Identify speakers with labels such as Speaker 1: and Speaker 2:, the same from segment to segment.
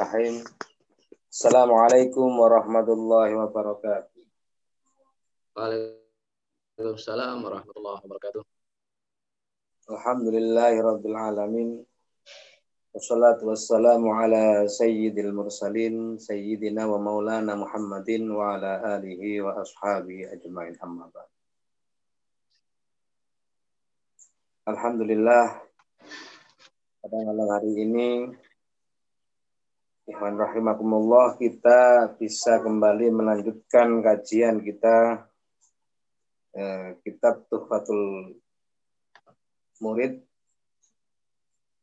Speaker 1: Bismillahirrahmanirrahim. Assalamualaikum warahmatullahi wabarakatuh.
Speaker 2: Waalaikumsalam warahmatullahi wabarakatuh.
Speaker 1: Alhamdulillahirabbil alamin. Wassalatu wassalamu ala sayyidil mursalin sayyidina wa maulana Muhammadin wa ala alihi wa ashabihi ajmain amma ba'd. Alhamdulillah pada malam hari ini Ikhwan rahimakumullah kita bisa kembali melanjutkan kajian kita eh, kitab Tuhfatul Murid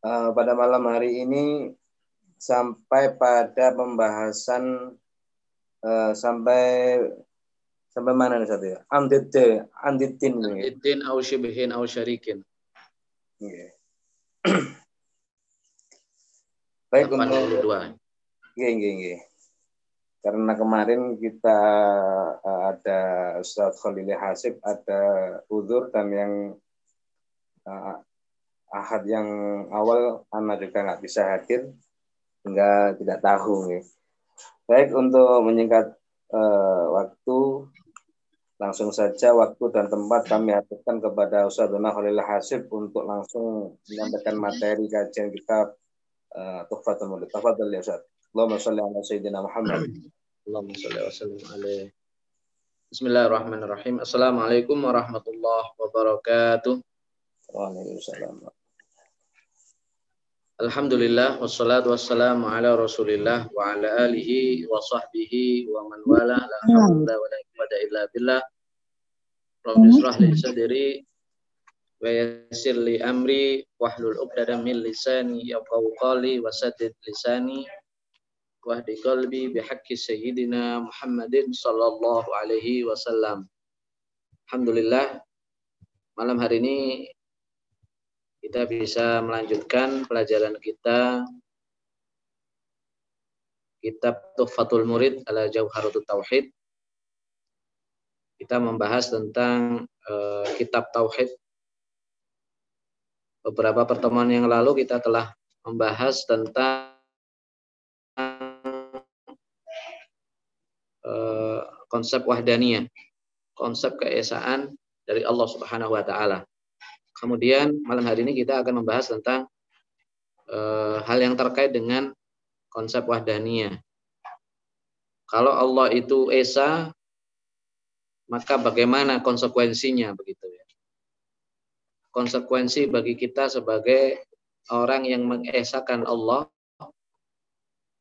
Speaker 1: eh, pada malam hari ini sampai pada pembahasan eh, sampai sampai mana nih satu ya? Andite, anditin.
Speaker 2: Anditin au shibihin au syarikin.
Speaker 1: Yeah. Baik untuk Nggih. Karena kemarin kita uh, ada Ustaz Khalil Hasib, ada Udur dan yang uh, Ahad yang awal Ana juga nggak bisa hadir hingga tidak tahu nih. Baik untuk menyingkat uh, waktu langsung saja waktu dan tempat kami aturkan kepada Ustaz Khalil Hasib untuk langsung menyampaikan materi kajian kitab uh, Tuhfatul. Tafadhol ya Ustaz. Allahumma salli ala sayyidina Muhammad.
Speaker 2: Allahumma salli wa sallim alaihi. Bismillahirrahmanirrahim. Assalamualaikum warahmatullahi wabarakatuh.
Speaker 1: Waalaikumsalam.
Speaker 2: Alhamdulillah wassalatu wassalamu ala Rasulillah wa ala alihi wa sahbihi wa man wala la haula wa la quwwata illa billah. Rabbi israh li sadri wa yassir li amri wahlul 'uqdatam min lisani yafqahu qawli wa saddid lisani wahdi qalbi bihaqqi sayyidina Muhammadin sallallahu alaihi wasallam. Alhamdulillah malam hari ini kita bisa melanjutkan pelajaran kita kitab Tuhfatul Murid ala Jauharutut Tauhid. Kita membahas tentang uh, kitab tauhid. Beberapa pertemuan yang lalu kita telah membahas tentang konsep wahdaniyah, konsep keesaan dari Allah Subhanahu wa taala. Kemudian malam hari ini kita akan membahas tentang uh, hal yang terkait dengan konsep wahdaniyah. Kalau Allah itu esa, maka bagaimana konsekuensinya begitu ya? Konsekuensi bagi kita sebagai orang yang mengesakan Allah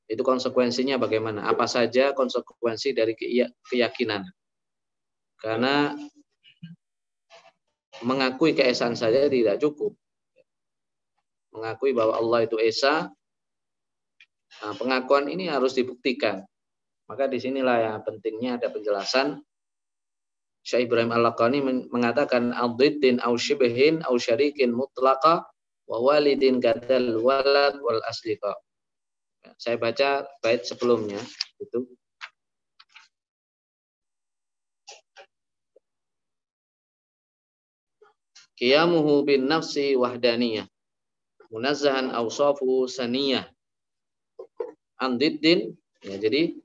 Speaker 2: itu konsekuensinya bagaimana? Apa saja konsekuensi dari keyakinan? Karena mengakui keesaan saja tidak cukup. Mengakui bahwa Allah itu esa, nah, pengakuan ini harus dibuktikan. Maka di sinilah yang pentingnya ada penjelasan. Syekh Ibrahim Al-Laqani mengatakan al-diddin au shibihin au syarikin mutlaqa wa walidin gadal walad wal asliqa saya baca bait sebelumnya itu. Qiyamuhu bin nafsi wahdaniyah munazzahan awsafu saniyah. Andiddin ya jadi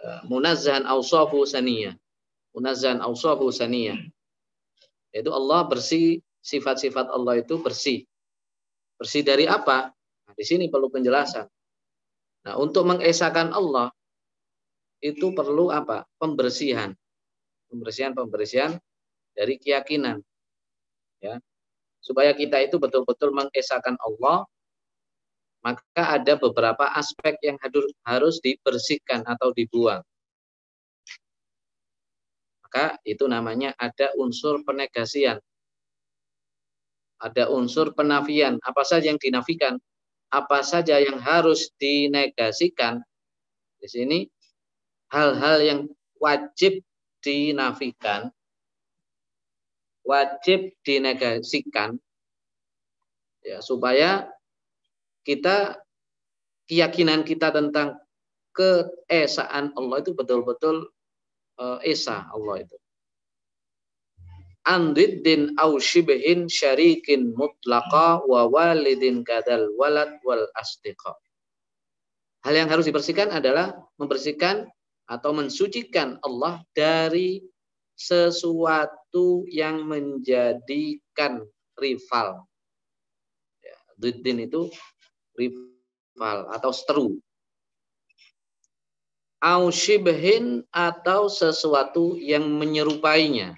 Speaker 2: uh, munazzahan awsafu saniyah. Munazzahan awsafu saniyah. Yaitu Allah bersih sifat-sifat Allah itu bersih. Bersih dari apa? Nah, di sini perlu penjelasan Nah, untuk mengesahkan Allah itu perlu apa? Pembersihan. Pembersihan-pembersihan dari keyakinan. Ya. Supaya kita itu betul-betul mengesahkan Allah, maka ada beberapa aspek yang harus dibersihkan atau dibuang. Maka itu namanya ada unsur penegasian. Ada unsur penafian. Apa saja yang dinafikan? Apa saja yang harus dinegasikan. Di sini hal-hal yang wajib dinafikan wajib dinegasikan ya supaya kita keyakinan kita tentang keesaan Allah itu betul-betul uh, esa Allah itu andiddin au shibihin syarikin mutlaqa wa walidin kadal walad wal asdiqa. Hal yang harus dibersihkan adalah membersihkan atau mensucikan Allah dari sesuatu yang menjadikan rival. Ya, itu rival atau seteru. Au atau sesuatu yang menyerupainya.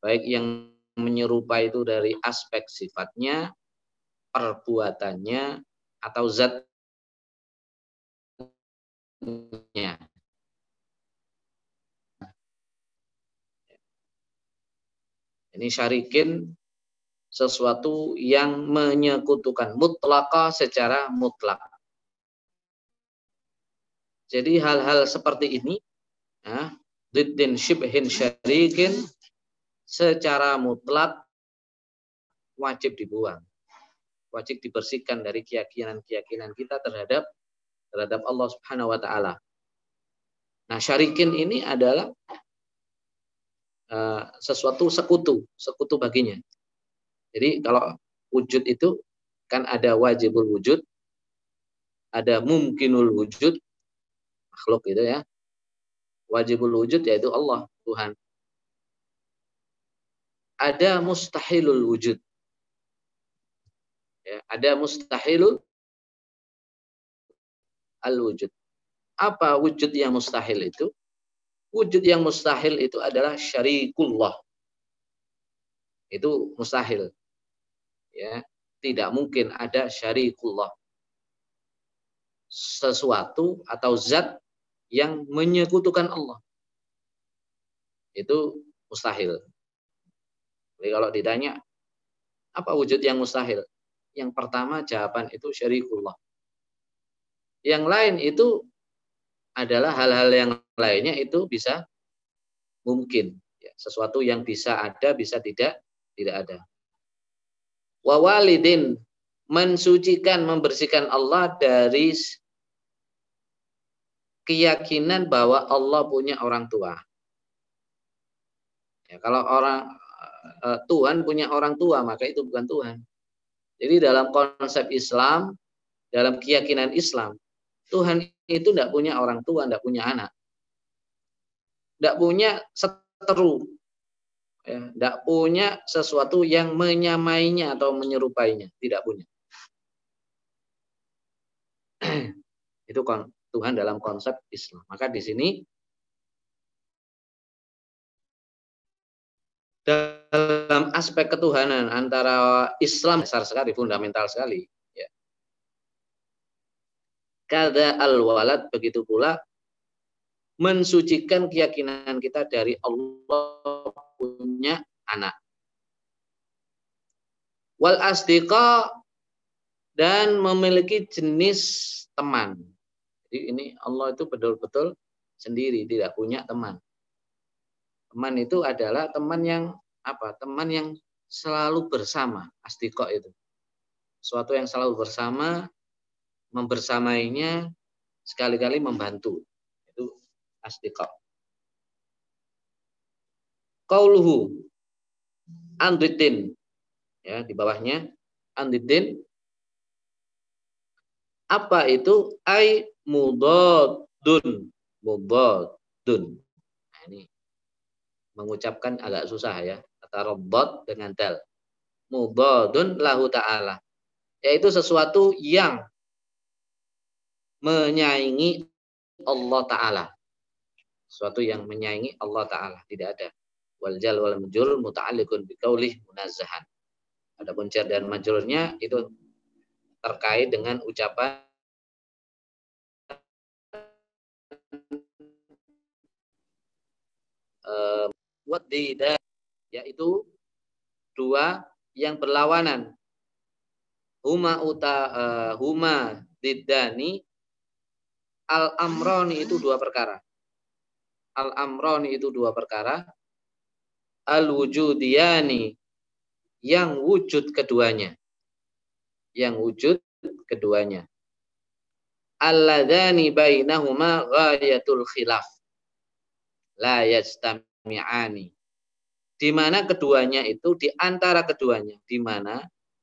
Speaker 2: Baik yang menyerupai itu dari aspek sifatnya, perbuatannya, atau zatnya. Ini syarikin sesuatu yang menyekutukan mutlaka secara mutlak. Jadi hal-hal seperti ini, ya, diddin shibhin syarikin secara mutlak wajib dibuang. Wajib dibersihkan dari keyakinan-keyakinan kita terhadap terhadap Allah Subhanahu wa taala. Nah, syarikin ini adalah uh, sesuatu sekutu, sekutu baginya. Jadi kalau wujud itu kan ada wajibul wujud, ada mungkinul wujud, makhluk itu ya. Wajibul wujud yaitu Allah, Tuhan ada mustahilul wujud. Ya, ada mustahilul al-wujud. Apa wujud yang mustahil itu? Wujud yang mustahil itu adalah syarikullah. Itu mustahil. Ya, tidak mungkin ada syarikullah. Sesuatu atau zat yang menyekutukan Allah. Itu mustahil. Jadi kalau ditanya, apa wujud yang mustahil? Yang pertama jawaban itu syarikullah. Yang lain itu adalah hal-hal yang lainnya itu bisa mungkin. Ya, sesuatu yang bisa ada, bisa tidak, tidak ada. Wawalidin mensucikan, membersihkan Allah dari keyakinan bahwa Allah punya orang tua. Ya, kalau orang uh, Tuhan punya orang tua, maka itu bukan Tuhan. Jadi dalam konsep Islam, dalam keyakinan Islam, Tuhan itu tidak punya orang tua, tidak punya anak. Tidak punya seteru. Ya, tidak punya sesuatu yang menyamainya atau menyerupainya. Tidak punya. itu Tuhan dalam konsep Islam. Maka di sini dalam aspek ketuhanan antara Islam besar sekali, fundamental sekali. Ya. Kada al-walad begitu pula mensucikan keyakinan kita dari Allah punya anak. Wal asdiqa dan memiliki jenis teman. Jadi ini Allah itu betul-betul sendiri, tidak punya teman. Teman itu adalah teman yang apa? Teman yang selalu bersama, astiqo itu. Suatu yang selalu bersama, membersamainya, sekali-kali membantu. Itu astiqo. Qauluhu andritin ya di bawahnya andritin apa itu ai nah, ini mengucapkan agak susah ya. Kata robot dengan dal. Mubadun lahu ta'ala. Yaitu sesuatu yang menyaingi Allah Ta'ala. Sesuatu yang menyaingi Allah Ta'ala. Tidak ada. Wal jal wal mujur muta'alikun biqaulih munazahan. Adapun jar dan majurnya itu terkait dengan ucapan wadida yaitu dua yang berlawanan. Huma uta uh, huma didani al amroni itu dua perkara. Al amroni itu dua perkara. Al wujudiyani yang wujud keduanya. Yang wujud keduanya. Alladzani bainahuma ghayatul khilaf. La yastam mi'ani. Di mana keduanya itu di antara keduanya, di mana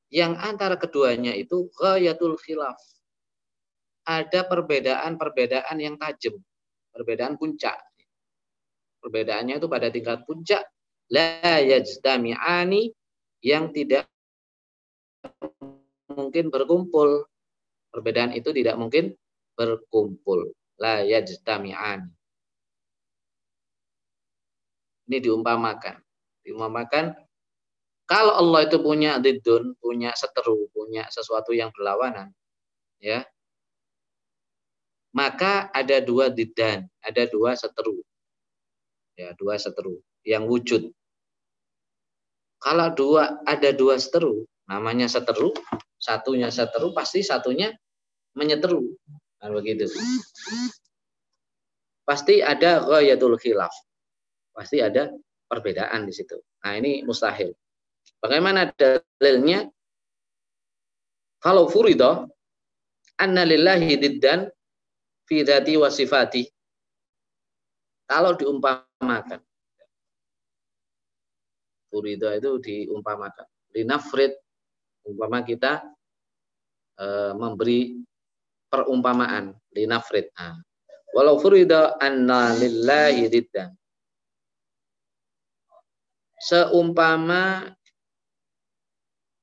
Speaker 2: yang antara keduanya itu ghayatul khilaf. ada perbedaan-perbedaan yang tajam, perbedaan puncak. Perbedaannya itu pada tingkat puncak la yajtami'ani yang tidak mungkin berkumpul. Perbedaan itu tidak mungkin berkumpul. La yajtami'ani. Ini diumpamakan. Diumpamakan kalau Allah itu punya didun, punya seteru, punya sesuatu yang berlawanan, ya, maka ada dua didan, ada dua seteru, ya, dua seteru yang wujud. Kalau dua ada dua seteru, namanya seteru, satunya seteru, pasti satunya menyeteru, nah, begitu. Pasti ada ghayatul khilaf, pasti ada perbedaan di situ. Nah ini mustahil. Bagaimana dalilnya? Kalau furido anna lillahi diddan fi dhati wa sifati. Kalau diumpamakan. Furido itu diumpamakan. Linafrid umpama kita e, memberi perumpamaan linafrid. Nah, walau furido anna lillahi diddan seumpama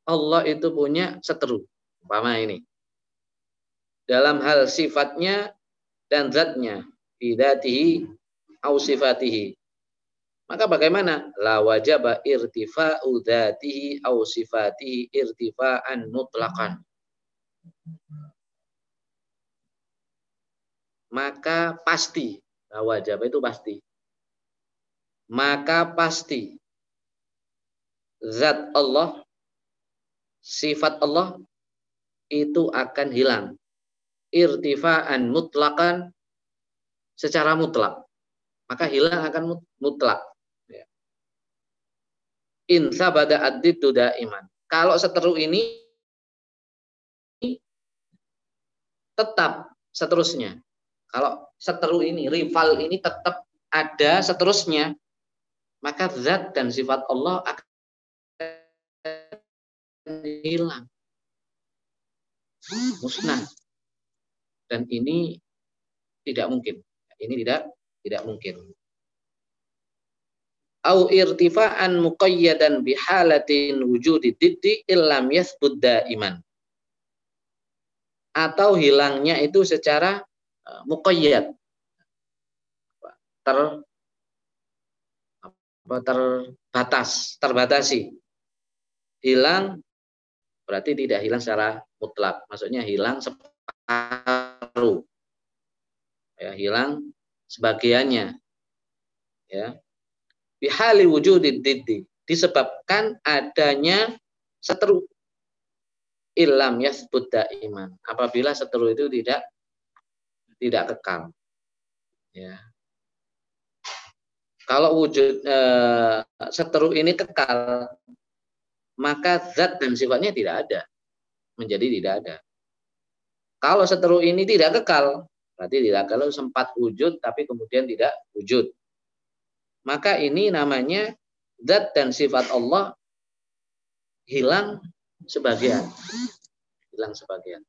Speaker 2: Allah itu punya seteru. Umpama ini. Dalam hal sifatnya dan zatnya. Bidatihi au sifatihi. Maka bagaimana? La wajaba irtifa'u dhatihi au sifatihi irtifa'an mutlaqan. Maka pasti. La wajaba itu pasti. Maka pasti. Zat Allah sifat Allah itu akan hilang. Irtifaan mutlakan secara mutlak. Maka hilang akan mutlak. Ya. In sabada addidu iman. Kalau seteru ini tetap seterusnya. Kalau seteru ini, rival ini tetap ada seterusnya, maka zat dan sifat Allah akan hilang. Musnah. Dan ini tidak mungkin. Ini tidak tidak mungkin. Au irtifa'an muqayyadan bihalatin wujudi diddi illam yathbud iman. Atau hilangnya itu secara uh, muqayyad. Ter terbatas, terbatasi. Hilang berarti tidak hilang secara mutlak. Maksudnya hilang separuh. Ya, hilang sebagiannya. Ya. Bihali wujudid diddi. Disebabkan adanya seteru. Ilam yasbud iman. Apabila seteru itu tidak tidak kekal. Ya. Kalau wujud e, seteru ini kekal, maka zat dan sifatnya tidak ada. Menjadi tidak ada. Kalau seteru ini tidak kekal, berarti tidak kalau sempat wujud tapi kemudian tidak wujud. Maka ini namanya zat dan sifat Allah hilang sebagian. Hilang sebagian.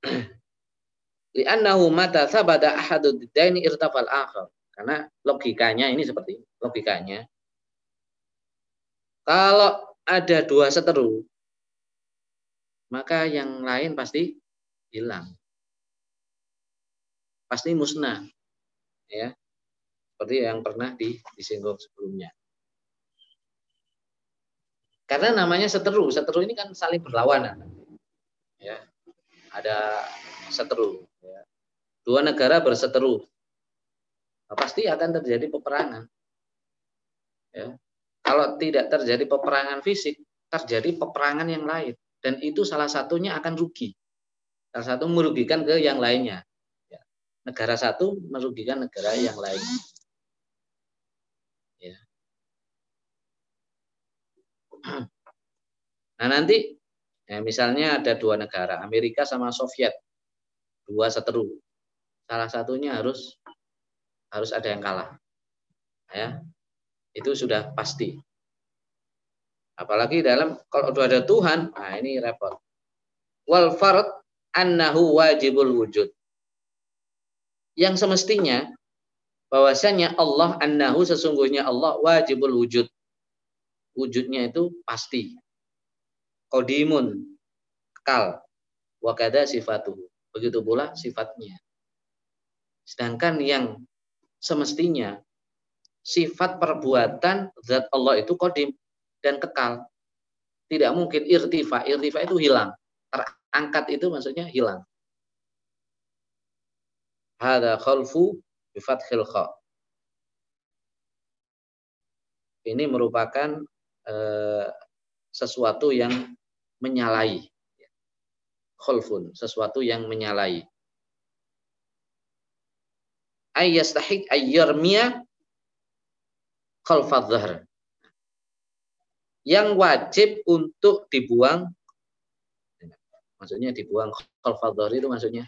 Speaker 2: Li'annahu mata sabada ahadu didaini irtafal akhar. Karena logikanya ini seperti logikanya. Kalau ada dua seteru, maka yang lain pasti hilang. Pasti musnah. Ya. Seperti yang pernah disinggung sebelumnya. Karena namanya seteru. Seteru ini kan saling berlawanan. Ya. Ada seteru. Ya. Dua negara berseteru pasti akan terjadi peperangan. Ya. Kalau tidak terjadi peperangan fisik, terjadi peperangan yang lain. Dan itu salah satunya akan rugi. Salah satu merugikan ke yang lainnya. Ya. Negara satu merugikan negara yang lain. Ya. Nah nanti ya misalnya ada dua negara, Amerika sama Soviet, dua seteru. Salah satunya harus harus ada yang kalah. Ya. Itu sudah pasti. Apalagi dalam kalau ada Tuhan, nah ini repot. Wal fard annahu wajibul wujud. Yang semestinya bahwasanya Allah annahu sesungguhnya Allah wajibul wujud. Wujudnya itu pasti. Qadimun, kal, wa kada sifatuhu. Begitu pula sifatnya. Sedangkan yang semestinya sifat perbuatan zat Allah itu kodim dan kekal. Tidak mungkin irtifa. Irtifa itu hilang. Terangkat itu maksudnya hilang. Hada khalfu bifathil kha. Ini merupakan eh, sesuatu yang menyalahi. Khalfun, sesuatu yang menyalahi. Ayyastahik ayyarmiya khalfadz zahr yang wajib untuk dibuang. Maksudnya dibuang khalfadhar itu maksudnya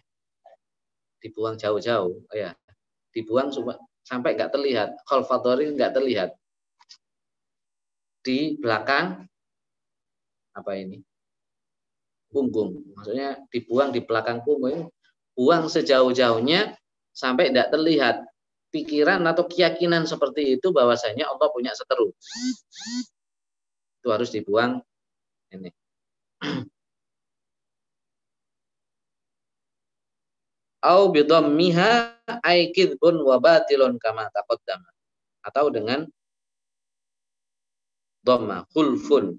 Speaker 2: dibuang jauh-jauh. Oh ya dibuang sampai nggak terlihat. khalfadhar itu nggak terlihat. Di belakang apa ini? Punggung. Maksudnya dibuang di belakang punggung. Buang sejauh-jauhnya sampai tidak terlihat pikiran atau keyakinan seperti itu bahwasanya Allah punya seteru itu harus dibuang ini. Au bidhammiha ay kidbun wa batilun kama taqaddama. Atau dengan dhamma khulfun.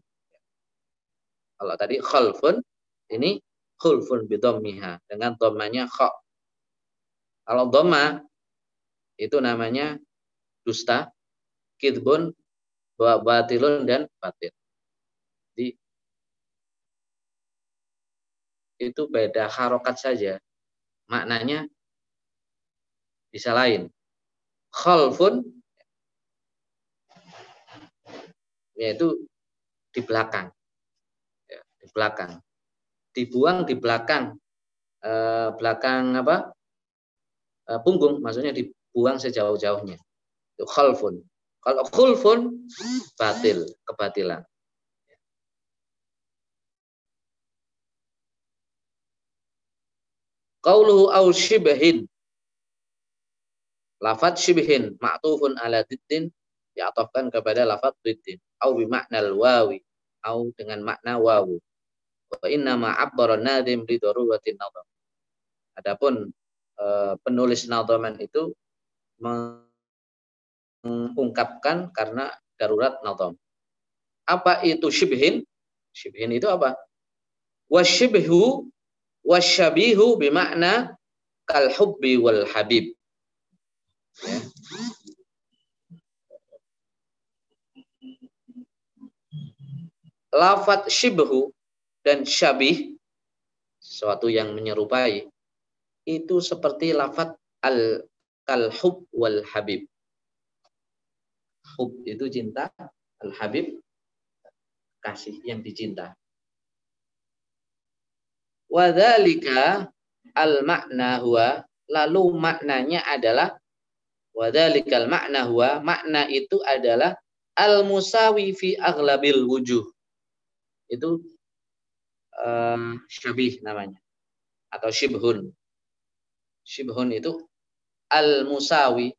Speaker 2: Kalau tadi khalfun ini khulfun bidhammiha dengan dhammanya kha. Kalau dhamma itu namanya dusta, kidbun batilun dan batil. Jadi itu beda harokat saja. Maknanya bisa lain. Khalfun yaitu di belakang. Ya, di belakang. Dibuang di belakang. Eh, belakang apa? Eh, punggung, maksudnya dibuang sejauh-jauhnya. Itu khalfun. Kalau khulfun batil, kebatilan. Qauluhu au shibhin. Lafat shibhin ma'tufun ala diddin diatofkan kepada lafat diddin. Au bimakna wawi. Au dengan makna wawu. Wa inna ma'abbara nadim li daruwatin nadam. Adapun penulis nadaman itu mengungkapkan karena darurat nazam. Apa itu shibhin? Shibhin itu apa? Wasyibhu wasyabihu bimakna kal hubbi wal habib. Ya. Lafat shibhu dan syabih sesuatu yang menyerupai itu seperti lafat al kalhub wal habib hub itu cinta, al-habib kasih yang dicinta. Wadhalika al-makna huwa lalu maknanya adalah wadhalika al-makna huwa makna itu adalah al-musawi fi aghlabil wujuh. Itu uh, syabih namanya atau shibhun. Shibhun itu al-musawi.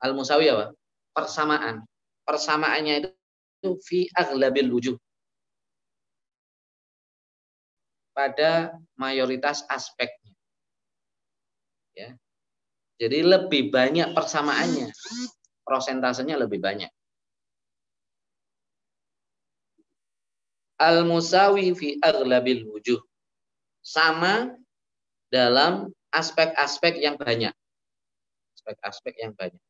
Speaker 2: Al-musawi apa? persamaan. Persamaannya itu, itu fi aglabil wujuh. Pada mayoritas aspeknya. Ya. Jadi lebih banyak persamaannya. Prosentasenya lebih banyak. Al-musawi fi aglabil wujuh. Sama dalam aspek-aspek yang banyak. Aspek-aspek yang banyak.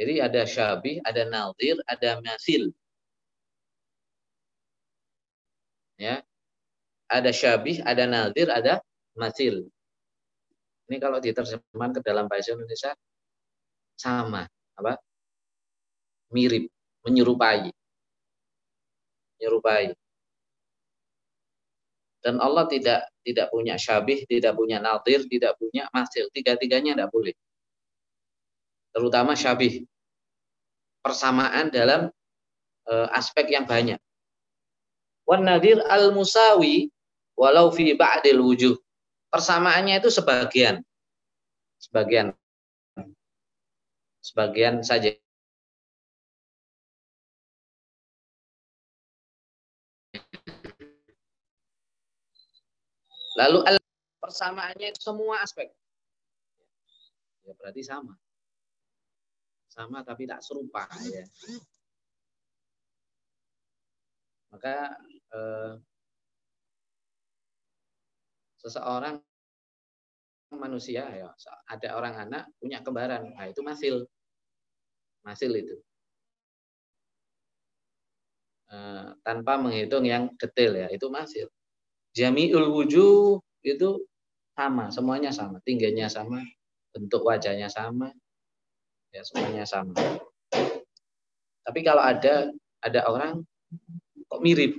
Speaker 2: Jadi ada syabih, ada nazir, ada masil. Ya. Ada syabih, ada nazir, ada masil. Ini kalau diterjemahkan ke dalam bahasa Indonesia sama, apa? Mirip, menyerupai. Menyerupai. Dan Allah tidak tidak punya syabih, tidak punya nazir, tidak punya masil. Tiga-tiganya tidak boleh terutama syabih. persamaan dalam uh, aspek yang banyak. Wan nadir al musawi walau fi ba'dil wujuh. Persamaannya itu sebagian. Sebagian. Sebagian saja. Lalu al persamaannya itu semua aspek. Ya berarti sama. Sama tapi tak serupa ya. Maka eh, seseorang manusia ya ada orang anak punya kembaran nah itu masil masil itu e, tanpa menghitung yang detail ya itu masil jamiul wujud itu sama semuanya sama tingginya sama bentuk wajahnya sama ya semuanya sama tapi kalau ada ada orang kok mirip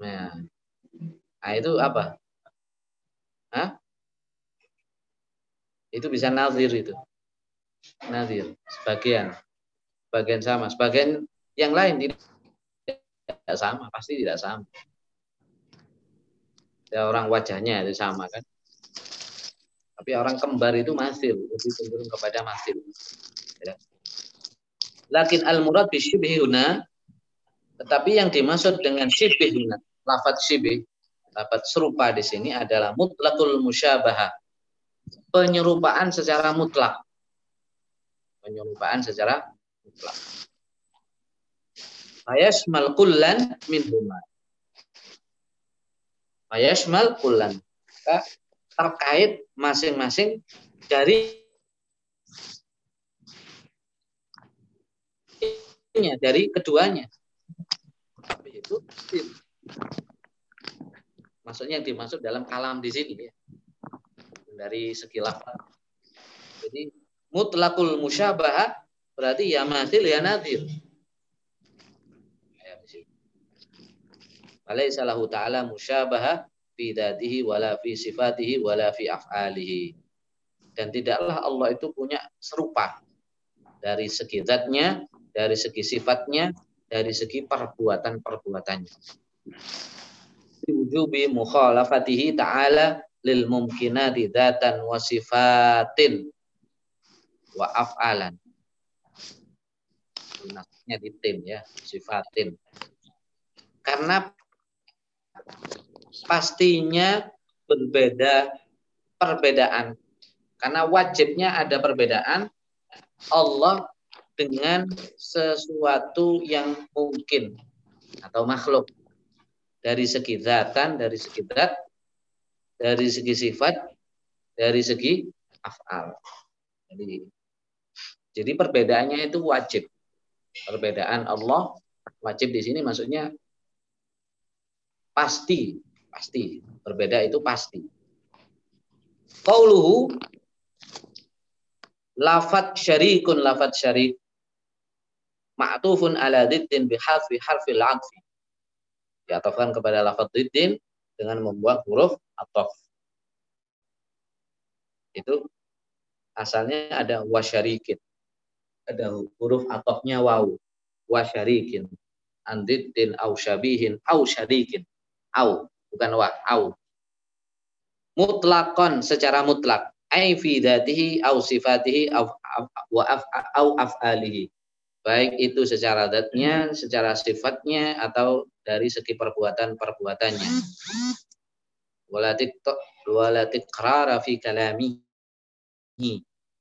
Speaker 2: nah, nah itu apa Hah? Itu bisa nazir itu. Nazir, sebagian. Sebagian sama. Sebagian yang lain tidak sama, pasti tidak sama. Ya, orang wajahnya itu sama kan. Tapi orang kembar itu masih lebih cenderung kepada masih. Ya. Lakin al-murad bisyibihuna tetapi yang dimaksud dengan syibihuna, lafat syibih, lafat serupa di sini adalah mutlakul musyabahah penyerupaan secara mutlak. Penyerupaan secara mutlak. Ayasmal kullan min huma. Ayasmal kullan. Terkait masing-masing dari dari keduanya. Itu maksudnya yang dimaksud dalam kalam di sini ya dari segi lafaz. Jadi mutlakul musyabah berarti ya matil ya nadir. Alaysa lahu ta'ala musyabaha fi datihi wala fi sifatihi wala fi af'alihi. Dan tidaklah Allah itu punya serupa dari segi zatnya, dari segi sifatnya, dari segi perbuatan-perbuatannya. Wujubi mukhalafatihi ta'ala lil mumkinati dzatan wa sifatin wa af'alan. Nasnya di tim ya, sifatin. Karena pastinya berbeda perbedaan. Karena wajibnya ada perbedaan Allah dengan sesuatu yang mungkin atau makhluk dari segi zatan, dari segi zat dari segi sifat, dari segi afal. Jadi, jadi perbedaannya itu wajib. Perbedaan Allah wajib di sini maksudnya pasti, pasti. Berbeda itu pasti. Qauluhu lafat syarikun lafat syarik ma'tufun ala diddin bihadfi harfil adfi. Diatofkan kepada lafat diddin dengan membuat huruf atof. Itu asalnya ada wasyarikin. Ada huruf atofnya waw. Wasyarikin. Andiddin au syabihin au syarikin. Au. Bukan wa. Au. Mutlakon secara mutlak. Ai fi datihi au sifatihi au, wa af, au af'alihi. Baik itu secara datnya, secara sifatnya, atau dari segi perbuatan-perbuatannya. Walatik walatik fi kalami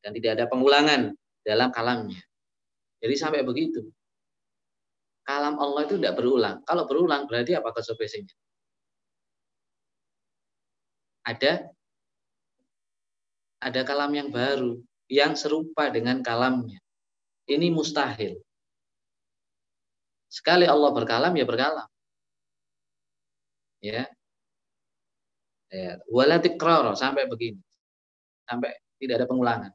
Speaker 2: dan tidak ada pengulangan dalam kalamnya. Jadi sampai begitu. Kalam Allah itu tidak berulang. Kalau berulang berarti apa konsekuensinya? Ada ada kalam yang baru yang serupa dengan kalamnya. Ini mustahil. Sekali Allah berkalam ya berkalam. Ya. Ya wala tikrar sampai begini. Sampai tidak ada pengulangan.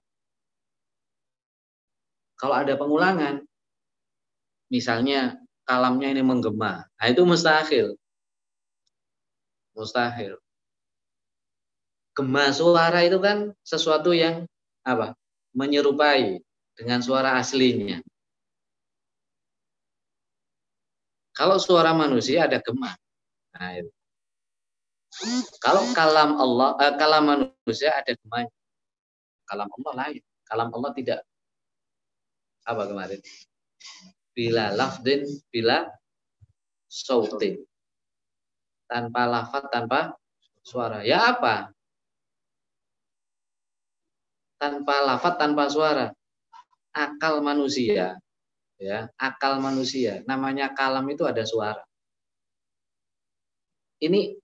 Speaker 2: Kalau ada pengulangan misalnya kalamnya ini menggema. Nah itu mustahil. Mustahil gema suara itu kan sesuatu yang apa menyerupai dengan suara aslinya Kalau suara manusia ada gema. Nah, itu. Kalau kalam Allah, eh, kalam manusia ada gemanya. Kalam Allah lain. Kalam Allah tidak apa kemarin? Bila lafdin, bila sautin. Tanpa lafat, tanpa suara. Ya apa? Tanpa lafat, tanpa suara. Akal manusia. Ya, akal manusia. Namanya kalam itu ada suara. Ini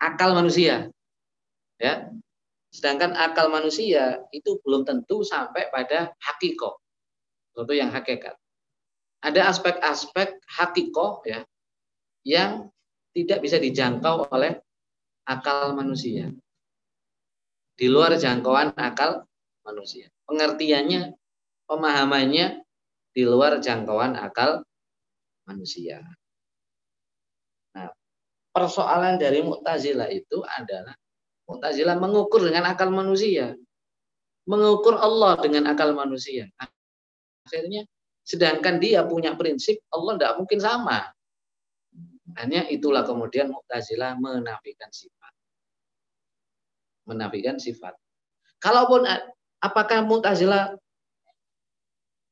Speaker 2: akal manusia. Ya. Sedangkan akal manusia itu belum tentu sampai pada hakiko. Tentu yang hakikat. Ada aspek-aspek hakiko ya yang tidak bisa dijangkau oleh akal manusia. Di luar jangkauan akal manusia. Pengertiannya, pemahamannya di luar jangkauan akal manusia persoalan dari Mu'tazilah itu adalah Mu'tazilah mengukur dengan akal manusia. Mengukur Allah dengan akal manusia. Akhirnya sedangkan dia punya prinsip Allah tidak mungkin sama. Hanya itulah kemudian Mu'tazilah menafikan sifat. Menafikan sifat. Kalaupun apakah Mu'tazilah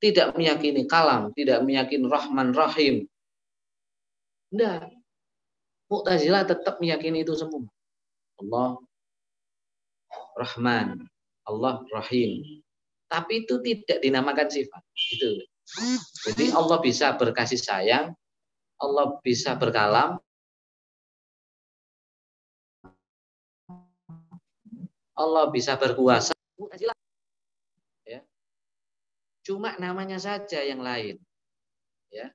Speaker 2: tidak meyakini kalam, tidak meyakini Rahman Rahim. Tidak. Mu'tazilah tetap meyakini itu semua. Allah Rahman, Allah Rahim. Tapi itu tidak dinamakan sifat. Itu. Jadi Allah bisa berkasih sayang, Allah bisa berkalam, Allah bisa berkuasa. Ya. Cuma namanya saja yang lain. Ya.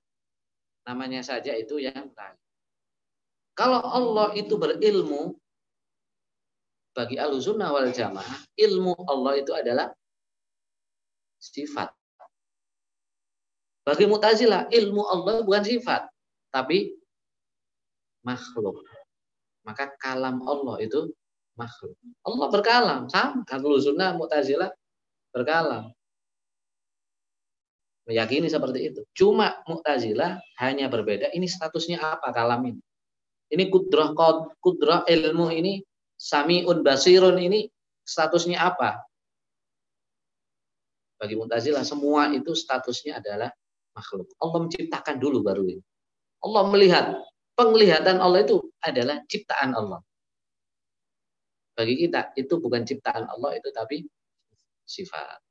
Speaker 2: Namanya saja itu yang lain. Kalau Allah itu berilmu, bagi alusunah wal jamaah, ilmu Allah itu adalah sifat. Bagi mutazilah, ilmu Allah bukan sifat, tapi makhluk. Maka kalam Allah itu makhluk. Allah berkalam, sama. Alusunah mutazilah berkalam. Meyakini seperti itu. Cuma Mu'tazilah hanya berbeda. Ini statusnya apa kalam ini? Ini kudrah kudrah ilmu ini samiun basirun ini statusnya apa? Bagi Mu'tazilah semua itu statusnya adalah makhluk. Allah menciptakan dulu baru ini. Allah melihat. Penglihatan Allah itu adalah ciptaan Allah. Bagi kita itu bukan ciptaan Allah itu tapi sifat.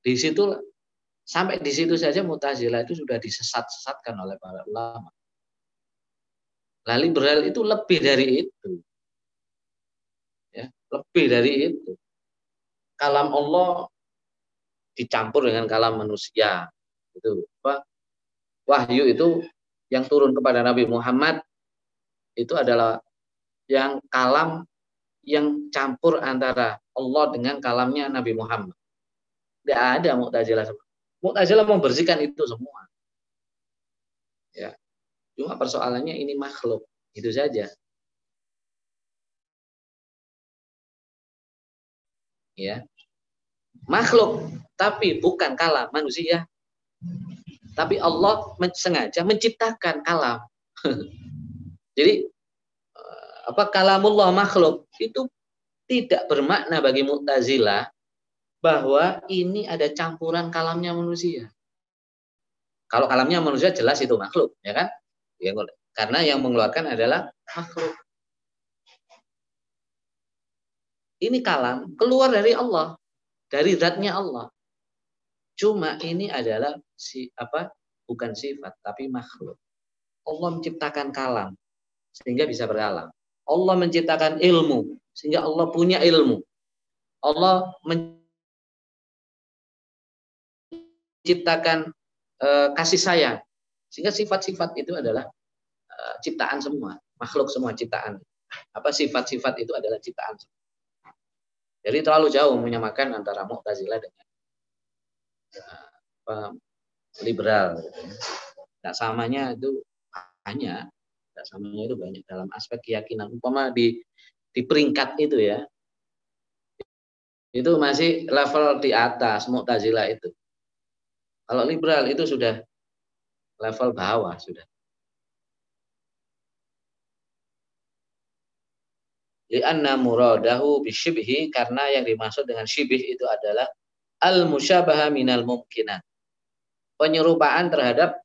Speaker 2: Di situ Sampai di situ saja Mu'tazilah itu sudah disesat-sesatkan oleh para ulama. Lah liberal itu lebih dari itu. Ya, lebih dari itu. Kalam Allah dicampur dengan kalam manusia. Itu apa? Wahyu itu yang turun kepada Nabi Muhammad itu adalah yang kalam yang campur antara Allah dengan kalamnya Nabi Muhammad. Tidak ada Mu'tazilah Mu'tazilah membersihkan itu semua. Ya. Cuma persoalannya ini makhluk, itu saja. Ya. Makhluk, tapi bukan kalam manusia. Tapi Allah sengaja menciptakan kalam. Jadi eh, apa kalamullah makhluk itu tidak bermakna bagi Mu'tazilah bahwa ini ada campuran kalamnya manusia. Kalau kalamnya manusia jelas itu makhluk, ya kan? Ya, karena yang mengeluarkan adalah makhluk. Ini kalam keluar dari Allah, dari zatnya Allah. Cuma ini adalah si apa? Bukan sifat, tapi makhluk. Allah menciptakan kalam sehingga bisa berkalam. Allah menciptakan ilmu sehingga Allah punya ilmu. Allah ciptakan e, kasih sayang. Sehingga sifat-sifat itu adalah e, ciptaan semua, makhluk semua ciptaan. Apa sifat-sifat itu adalah ciptaan semua. Jadi terlalu jauh menyamakan antara Mu'tazilah dengan liberal. Gitu ya. Samanya itu hanya tidak samanya itu banyak dalam aspek keyakinan. Umpama di di peringkat itu ya, Itu masih level di atas Mu'tazilah itu. Kalau liberal itu sudah level bawah sudah. Lianna muradahu bisyibhi karena yang dimaksud dengan syibih itu adalah al musyabaha minal mumkinat. Penyerupaan terhadap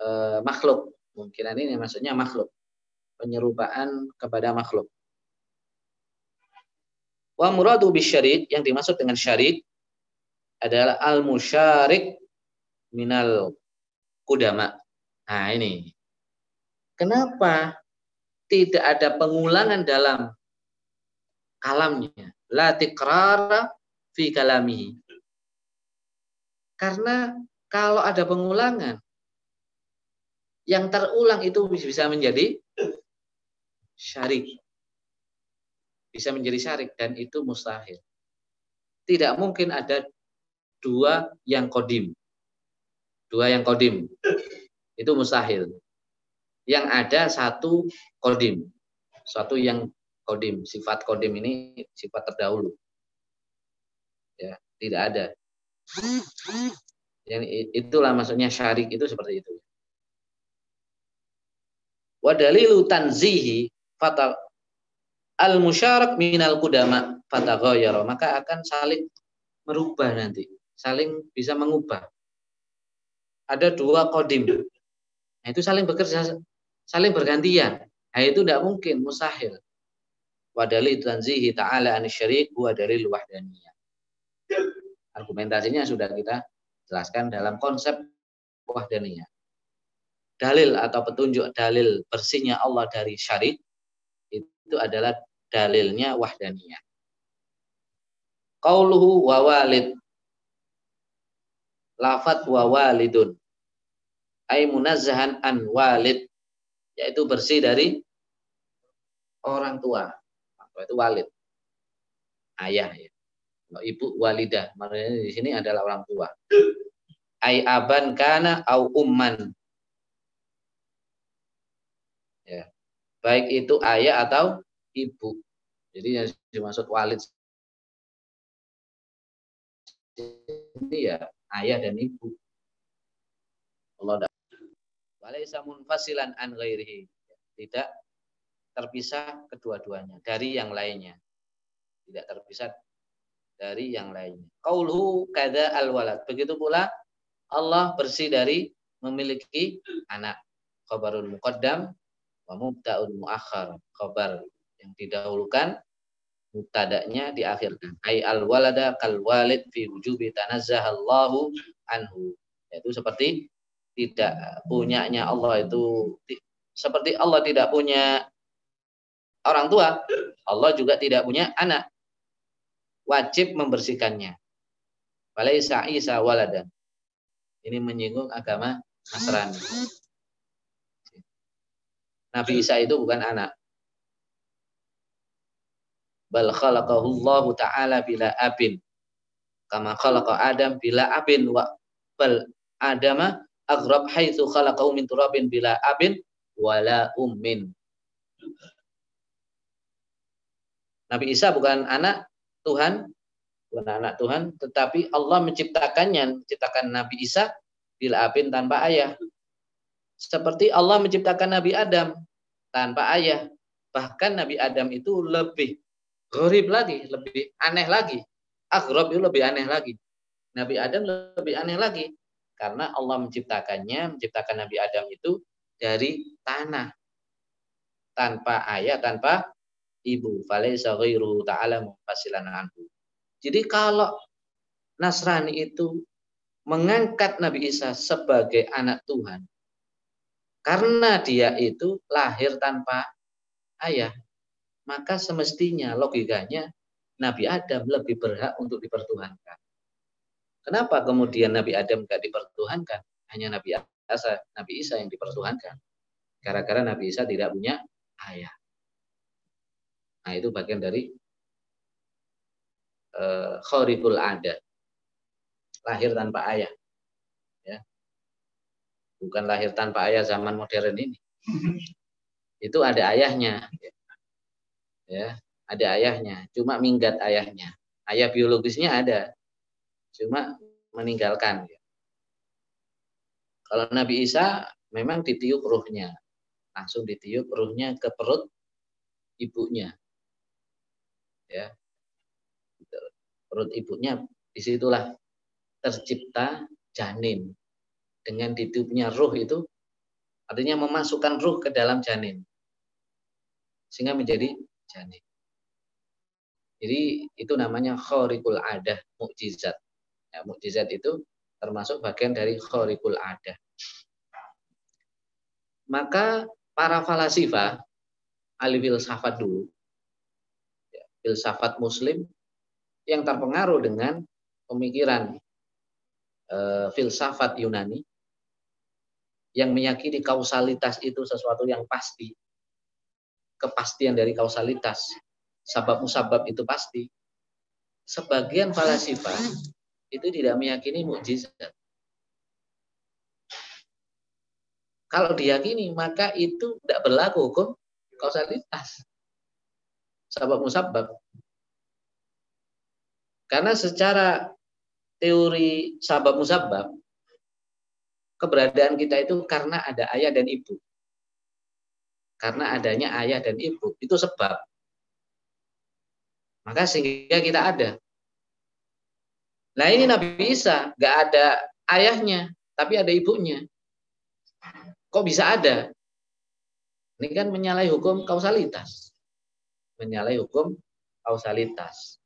Speaker 2: e, makhluk. Mungkinan ini maksudnya makhluk. Penyerupaan kepada makhluk. Wa muradu bisyarik yang dimaksud dengan syarik adalah al musyarik minal kudama. Nah ini. Kenapa tidak ada pengulangan dalam kalamnya? La tikrara fi kalamihi. Karena kalau ada pengulangan, yang terulang itu bisa menjadi syarik. Bisa menjadi syarik dan itu mustahil. Tidak mungkin ada dua yang kodim. Dua yang kodim. Itu mustahil. Yang ada satu kodim. Suatu yang kodim. Sifat kodim ini sifat terdahulu. Ya, tidak ada. Yang itulah maksudnya syarik itu seperti itu. Wa dalilu tanzihi fatal al musyarak minal kudama fataghayyara maka akan saling merubah nanti, saling bisa mengubah. Ada dua kodim. Nah, itu saling bekerja, saling bergantian. Nah, itu tidak mungkin, mustahil. Wadali tanzihi ta'ala anisyarik wa dalil wahdaniyah. Argumentasinya sudah kita jelaskan dalam konsep wahdaniyah. Dalil atau petunjuk dalil bersihnya Allah dari syarik itu adalah dalilnya wahdaniyah. Qauluhu wa walid. Lafat wa walidun. Ay munazzahan an walid. Yaitu bersih dari orang tua. Itu walid. Ayah ya ibu walidah. Maknanya di sini adalah orang tua. Ai aban kana au umman. Ya. Baik itu ayah atau ibu. Jadi yang dimaksud walid ini ya ayah dan ibu. Allah Walaisa munfasilan an ghairihi. Tidak terpisah kedua-duanya dari yang lainnya. Tidak terpisah dari yang lainnya. Qauluhu kada al-walad. Begitu pula Allah bersih dari memiliki anak. Khabarul muqaddam wa mubta'un muakhar. Khabar yang didahulukan mubtada'nya diakhirkan. Ai al-walada kal walid fi wujubi tanazzahallahu anhu. Yaitu seperti tidak punyanya Allah itu seperti Allah tidak punya orang tua, Allah juga tidak punya anak wajib membersihkannya. Walaisa Isa waladan. Ini menyinggung agama Nasrani. Nabi Isa itu bukan anak. Bal khalaqahu Allah Ta'ala bila abin. Kama khalaqa Adam bila abin. Wa bal Adama agrab haitsu khalaqahu min turabin bila abin wala ummin. Nabi Isa bukan anak Tuhan, bukan anak Tuhan, tetapi Allah menciptakannya, menciptakan Nabi Isa bila abin tanpa ayah. Seperti Allah menciptakan Nabi Adam tanpa ayah. Bahkan Nabi Adam itu lebih gharib lagi, lebih aneh lagi. Agrob itu lebih aneh lagi. Nabi Adam lebih aneh lagi. Karena Allah menciptakannya, menciptakan Nabi Adam itu dari tanah. Tanpa ayah, tanpa ibu falaisa ghairu ta'ala mufassilan anhu. Jadi kalau Nasrani itu mengangkat Nabi Isa sebagai anak Tuhan karena dia itu lahir tanpa ayah, maka semestinya logikanya Nabi Adam lebih berhak untuk dipertuhankan. Kenapa kemudian Nabi Adam tidak dipertuhankan? Hanya Nabi Isa, Nabi Isa yang dipertuhankan. Gara-gara Nabi Isa tidak punya ayah. Nah, itu bagian dari uh, ada. Lahir tanpa ayah. Ya. Bukan lahir tanpa ayah zaman modern ini. Itu ada ayahnya. Ya, ada ayahnya. Cuma minggat ayahnya. Ayah biologisnya ada, cuma meninggalkan. Kalau Nabi Isa memang ditiup ruhnya, langsung ditiup ruhnya ke perut ibunya. Ya, perut ibunya di situlah tercipta janin dengan ditiupnya ruh itu artinya memasukkan ruh ke dalam janin sehingga menjadi janin. Jadi itu namanya khorikul adah, mukjizat. Ya, mukjizat itu termasuk bagian dari khorikul adah. Maka para falasifah, ahli filsafat dulu, filsafat muslim yang terpengaruh dengan pemikiran e, filsafat Yunani yang meyakini kausalitas itu sesuatu yang pasti, kepastian dari kausalitas sabab musabab itu pasti. Sebagian falasifah itu tidak meyakini mukjizat. Kalau diyakini maka itu tidak berlaku hukum kausalitas. Sabab musabab. Karena secara teori sabab musabab keberadaan kita itu karena ada ayah dan ibu. Karena adanya ayah dan ibu itu sebab. Maka sehingga kita ada. Nah ini Nabi Isa, nggak ada ayahnya, tapi ada ibunya. Kok bisa ada? Ini kan menyalahi hukum kausalitas. Menyalahi hukum kausalitas.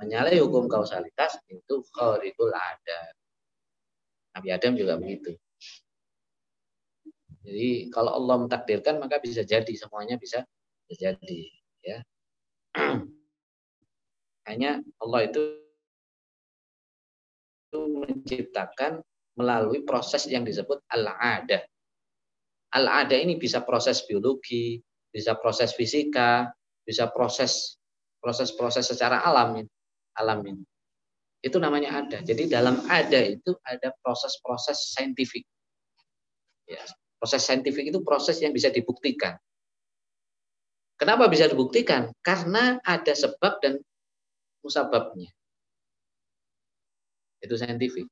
Speaker 2: Menyalahi hukum kausalitas itu kharikul ada. Nabi Adam juga begitu. Jadi kalau Allah mentakdirkan maka bisa jadi semuanya bisa terjadi ya. Hanya Allah itu menciptakan melalui proses yang disebut al-ada. Al-ada ini bisa proses biologi, bisa proses fisika, bisa proses proses-proses secara alam alam ini. Itu namanya ada. Jadi dalam ada itu ada proses-proses saintifik. Ya, proses saintifik itu proses yang bisa dibuktikan. Kenapa bisa dibuktikan? Karena ada sebab dan musababnya. Itu saintifik.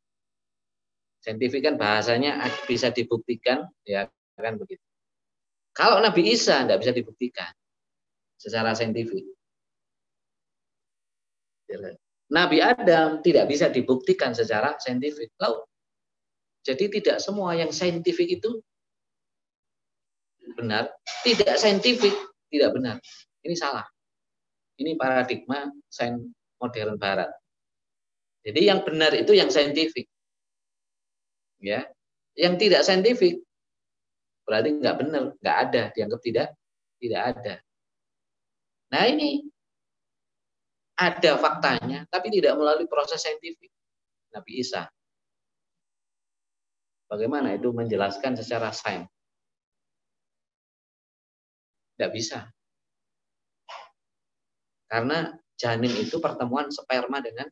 Speaker 2: Saintifik kan bahasanya bisa dibuktikan, ya kan begitu. Kalau Nabi Isa tidak bisa dibuktikan secara saintifik. Nabi Adam tidak bisa dibuktikan secara saintifik. Jadi tidak semua yang saintifik itu benar, tidak saintifik tidak benar. Ini salah. Ini paradigma sains modern barat. Jadi yang benar itu yang saintifik. Ya. Yang tidak saintifik berarti nggak benar, nggak ada, dianggap tidak tidak ada. Nah, ini ada faktanya tapi tidak melalui proses saintifik. Nabi Isa. Bagaimana itu menjelaskan secara sains? Tidak bisa. Karena janin itu pertemuan sperma dengan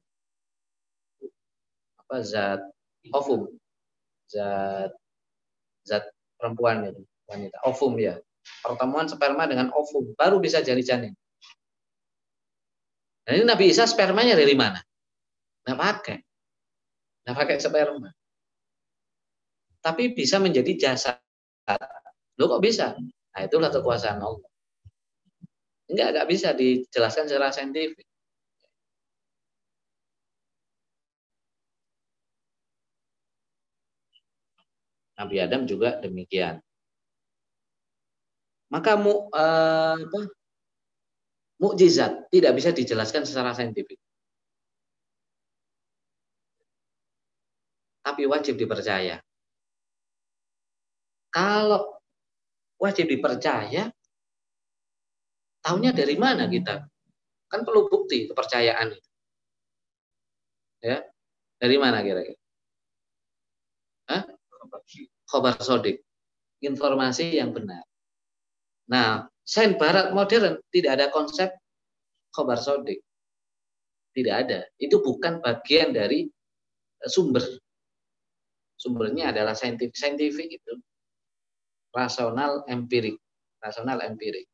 Speaker 2: apa zat ovum zat zat perempuan itu wanita ovum ya pertemuan sperma dengan ovum baru bisa jadi janin nah ini Nabi Isa spermanya dari mana? Nggak pakai. Nggak pakai sperma. Tapi bisa menjadi jasad. Lo kok bisa? Nah itulah kekuasaan Allah. Enggak, enggak bisa dijelaskan secara saintifik. Nabi Adam juga demikian. Maka mu, eh, apa, mukjizat tidak bisa dijelaskan secara saintifik. Tapi wajib dipercaya. Kalau wajib dipercaya, Tahunya dari mana kita? Kan perlu bukti kepercayaan itu. Ya, dari mana kira-kira? Hah? Khobar sodik. Informasi yang benar. Nah, sains barat modern tidak ada konsep khobar sodik. Tidak ada. Itu bukan bagian dari eh, sumber. Sumbernya adalah saintifik. Saintifik itu rasional empirik. Rasional empirik.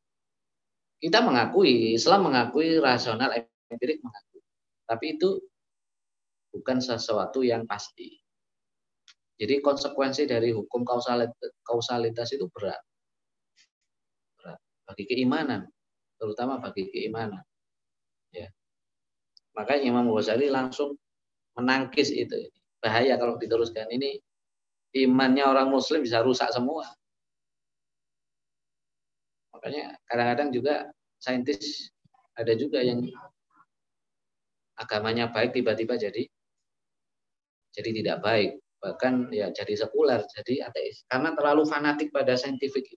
Speaker 2: Kita mengakui, Islam mengakui, rasional empirik mengakui. Tapi itu bukan sesuatu yang pasti. Jadi konsekuensi dari hukum kausalitas, itu berat. Bagi keimanan, terutama bagi keimanan. Ya. Makanya Imam Ghazali langsung menangkis itu. Bahaya kalau diteruskan ini imannya orang muslim bisa rusak semua. Makanya kadang-kadang juga saintis ada juga yang agamanya baik tiba-tiba jadi jadi tidak baik bahkan ya jadi sekuler jadi ateis karena terlalu fanatik pada saintifik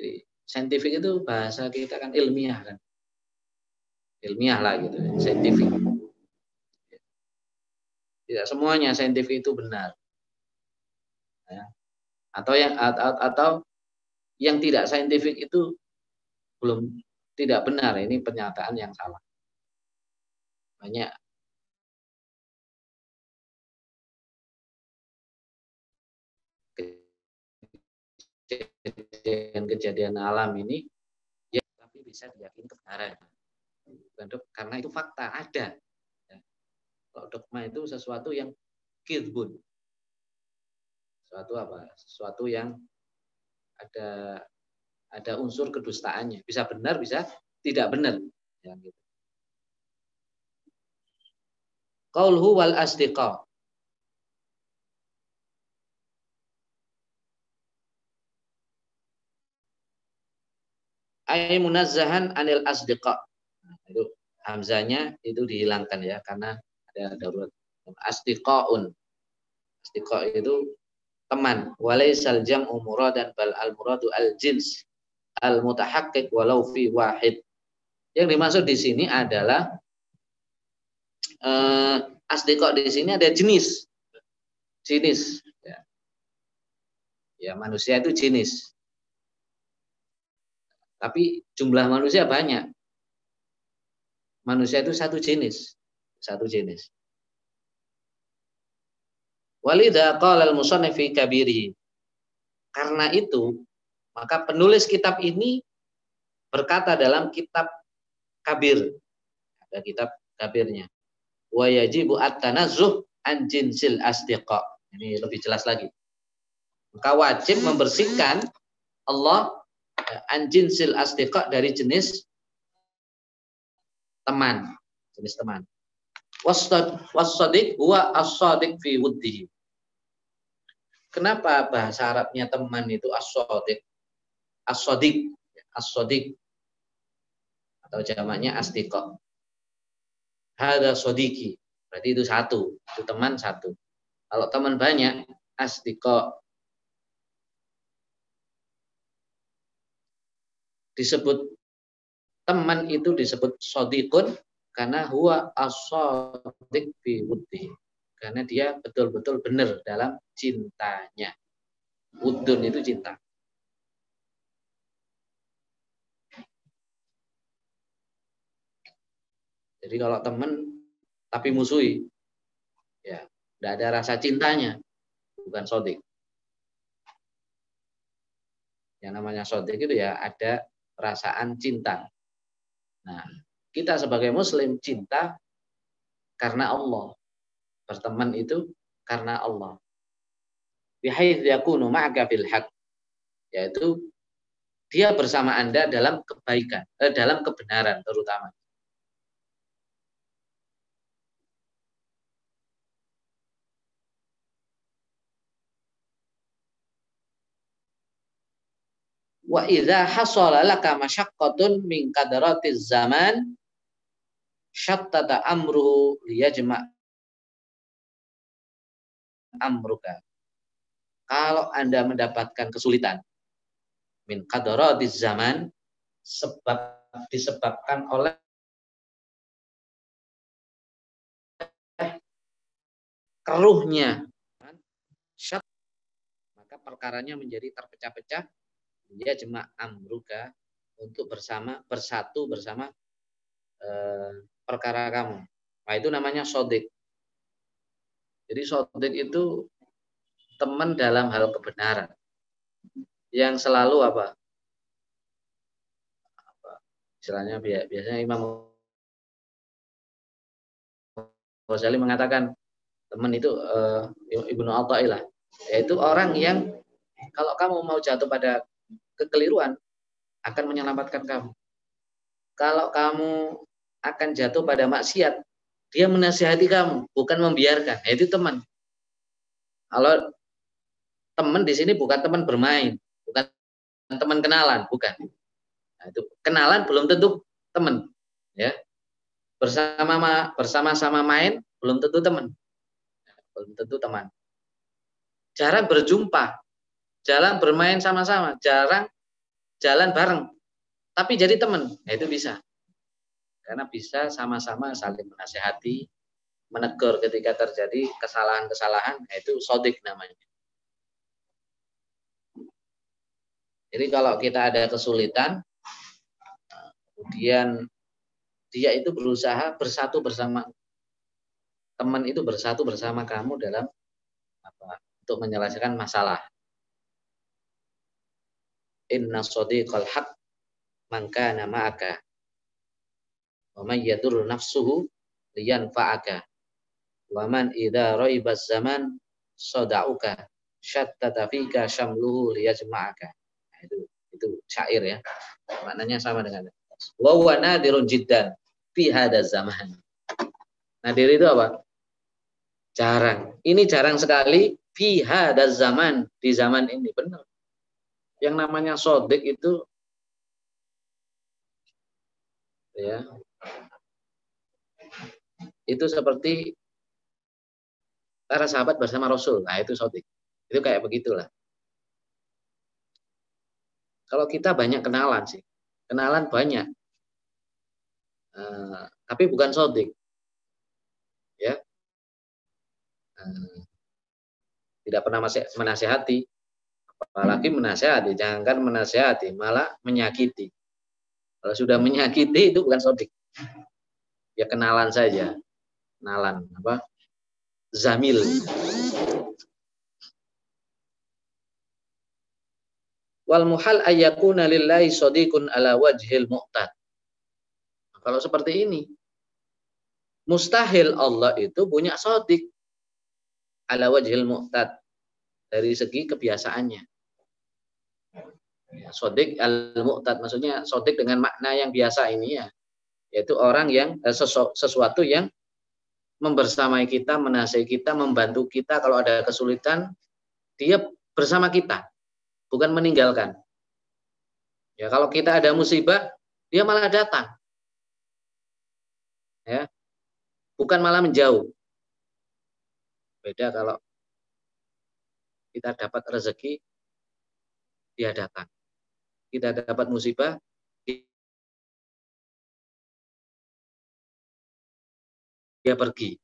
Speaker 2: jadi saintifik itu bahasa kita kan ilmiah kan. Ilmiah lah gitu saintifik tidak semuanya saintifik itu benar. Ya. atau yang atau, atau yang tidak saintifik itu belum tidak benar. Ini pernyataan yang salah. Banyak kejadian-kejadian alam ini ya tapi bisa diyakini kebenaran. Karena itu fakta ada. Ya. kalau dogma itu sesuatu yang kidbun. Sesuatu apa? Sesuatu yang ada ada unsur kedustaannya. Bisa benar bisa tidak benar. Ya gitu. Wal asdiqa. Ay munazzahan anil asdiqa. Itu hamzanya itu dihilangkan ya karena ada darurat. Asdiqaun. Asdiqa itu teman. Walaisal jam'u muradan bal al muradu al jins al mutahaqqiq walau fi wahid. Yang dimaksud di sini adalah eh, asdeko di sini ada jenis. Jenis. Ya. ya, manusia itu jenis. Tapi jumlah manusia banyak. Manusia itu satu jenis. Satu jenis. Walidha qala al-musannif fi kabiri. Karena itu, maka penulis kitab ini berkata dalam kitab kabir. Ada kitab kabirnya wa yajibu at-tanazzuh an asdiqa. Ini lebih jelas lagi. Maka wajib membersihkan Allah eh, an jinsil asdiqa dari jenis teman, jenis teman. Wasadiq huwa as-sadiq fi wuddihi. Kenapa bahasa Arabnya teman itu as-sadiq? As-sadiq, as-sadiq atau jamaknya asdiqa Hada sodiki. Berarti itu satu. Itu teman satu. Kalau teman banyak, asdiko. Disebut teman itu disebut sodikun karena huwa asodik fi wuddi. Karena dia betul-betul benar dalam cintanya. Udun itu cinta. Jadi kalau teman tapi musuhi, ya tidak ada rasa cintanya, bukan sodik. Yang namanya sodik itu ya ada perasaan cinta. Nah, kita sebagai muslim cinta karena Allah. Berteman itu karena Allah. Bihaidz yakunu ma'aka fil haq. Yaitu dia bersama Anda dalam kebaikan, eh, dalam kebenaran terutama. Wa idza hasala laka masyaqqatun min qadaratiz zaman syattata amruhu liyajma amruka. Kalau Anda mendapatkan kesulitan min qadaratiz zaman sebab disebabkan oleh keruhnya maka perkaranya menjadi terpecah-pecah dia cuma amruka untuk bersama bersatu bersama eh, perkara kamu. Nah itu namanya sodik. Jadi sodik itu teman dalam hal kebenaran yang selalu apa? apa istilahnya biasanya Imam Ghazali mengatakan teman itu uh, Ibnu Athaillah yaitu orang yang kalau kamu mau jatuh pada kekeliruan akan menyelamatkan kamu. Kalau kamu akan jatuh pada maksiat, dia menasihati kamu, bukan membiarkan. Nah, itu teman. Kalau teman di sini bukan teman bermain, bukan teman kenalan, bukan. Nah, itu kenalan belum tentu teman, ya. Bersama bersama-sama main belum tentu teman. Belum tentu teman. Jarang berjumpa, jalan bermain sama-sama, jarang jalan bareng, tapi jadi teman, nah, itu bisa. Karena bisa sama-sama saling menasehati, menegur ketika terjadi kesalahan-kesalahan, nah, itu sodik namanya. Jadi kalau kita ada kesulitan, kemudian dia itu berusaha bersatu bersama teman itu bersatu bersama kamu dalam apa untuk menyelesaikan masalah. Inna sadiqal haq man kana ma'aka wa man yadur nafsuhu liyanfa'aka wa man idza raiba zaman sada'uka syattata fika syamluhu liyajma'aka itu itu syair ya. Maknanya sama dengan wa huwa nadirun jiddan fi hada zaman. Nadir itu apa? Jarang. Ini jarang sekali fi hada zaman di zaman ini benar. Yang namanya sodik itu ya itu seperti para sahabat bersama Rasul. Nah, itu sodik. Itu kayak begitulah. Kalau kita banyak kenalan sih, kenalan banyak, uh, tapi bukan sodik, ya, uh, tidak pernah menasehati, apalagi menasehati, jangankan menasehati, malah menyakiti. Kalau sudah menyakiti itu bukan sodik, ya kenalan saja, kenalan apa, zamil. wal muhal ayyakuna lillahi sadiqun ala wajhil mu'tad. Kalau seperti ini, mustahil Allah itu punya sodik ala wajhil mu'tad dari segi kebiasaannya. Ya, sodik al mu'tad maksudnya sodik dengan makna yang biasa ini ya, yaitu orang yang eh, sesu, sesuatu yang membersamai kita, menasai kita, membantu kita kalau ada kesulitan, dia bersama kita bukan meninggalkan. Ya, kalau kita ada musibah, dia malah datang. Ya. Bukan malah menjauh. Beda kalau kita dapat rezeki, dia datang. Kita dapat musibah, dia pergi.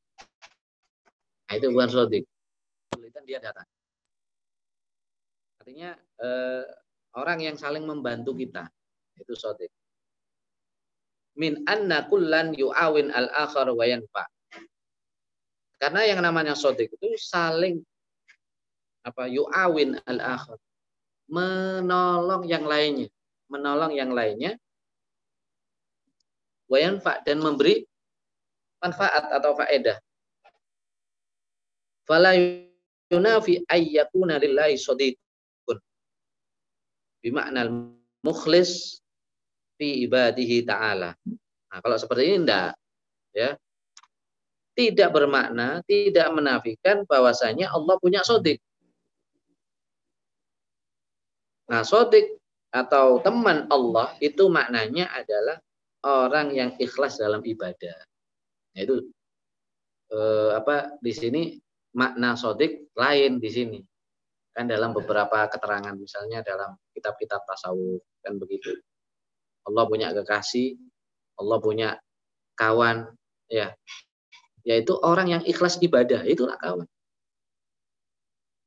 Speaker 2: Nah, itu bukan sodik. Dia datang. Artinya eh, orang yang saling membantu kita itu sodik. Min anna kullan yu'awin al-akhar wa yanfa. Karena yang namanya sodik itu saling apa yu'awin al-akhar. Menolong yang lainnya. Menolong yang lainnya. Wa yanfa dan memberi manfaat atau faedah. Fala yunafi ayyakuna lillahi sadiq bimakna mukhlis fi ibadihi ta'ala. Nah, kalau seperti ini enggak ya. Tidak bermakna, tidak menafikan bahwasanya Allah punya sodik. Nah, sodik atau teman Allah itu maknanya adalah orang yang ikhlas dalam ibadah. Nah, itu eh, apa di sini makna sodik lain di sini. Kan dalam beberapa keterangan misalnya dalam kitab-kitab tasawuf kan begitu. Allah punya kekasih Allah punya kawan ya. Yaitu orang yang ikhlas ibadah itulah kawan.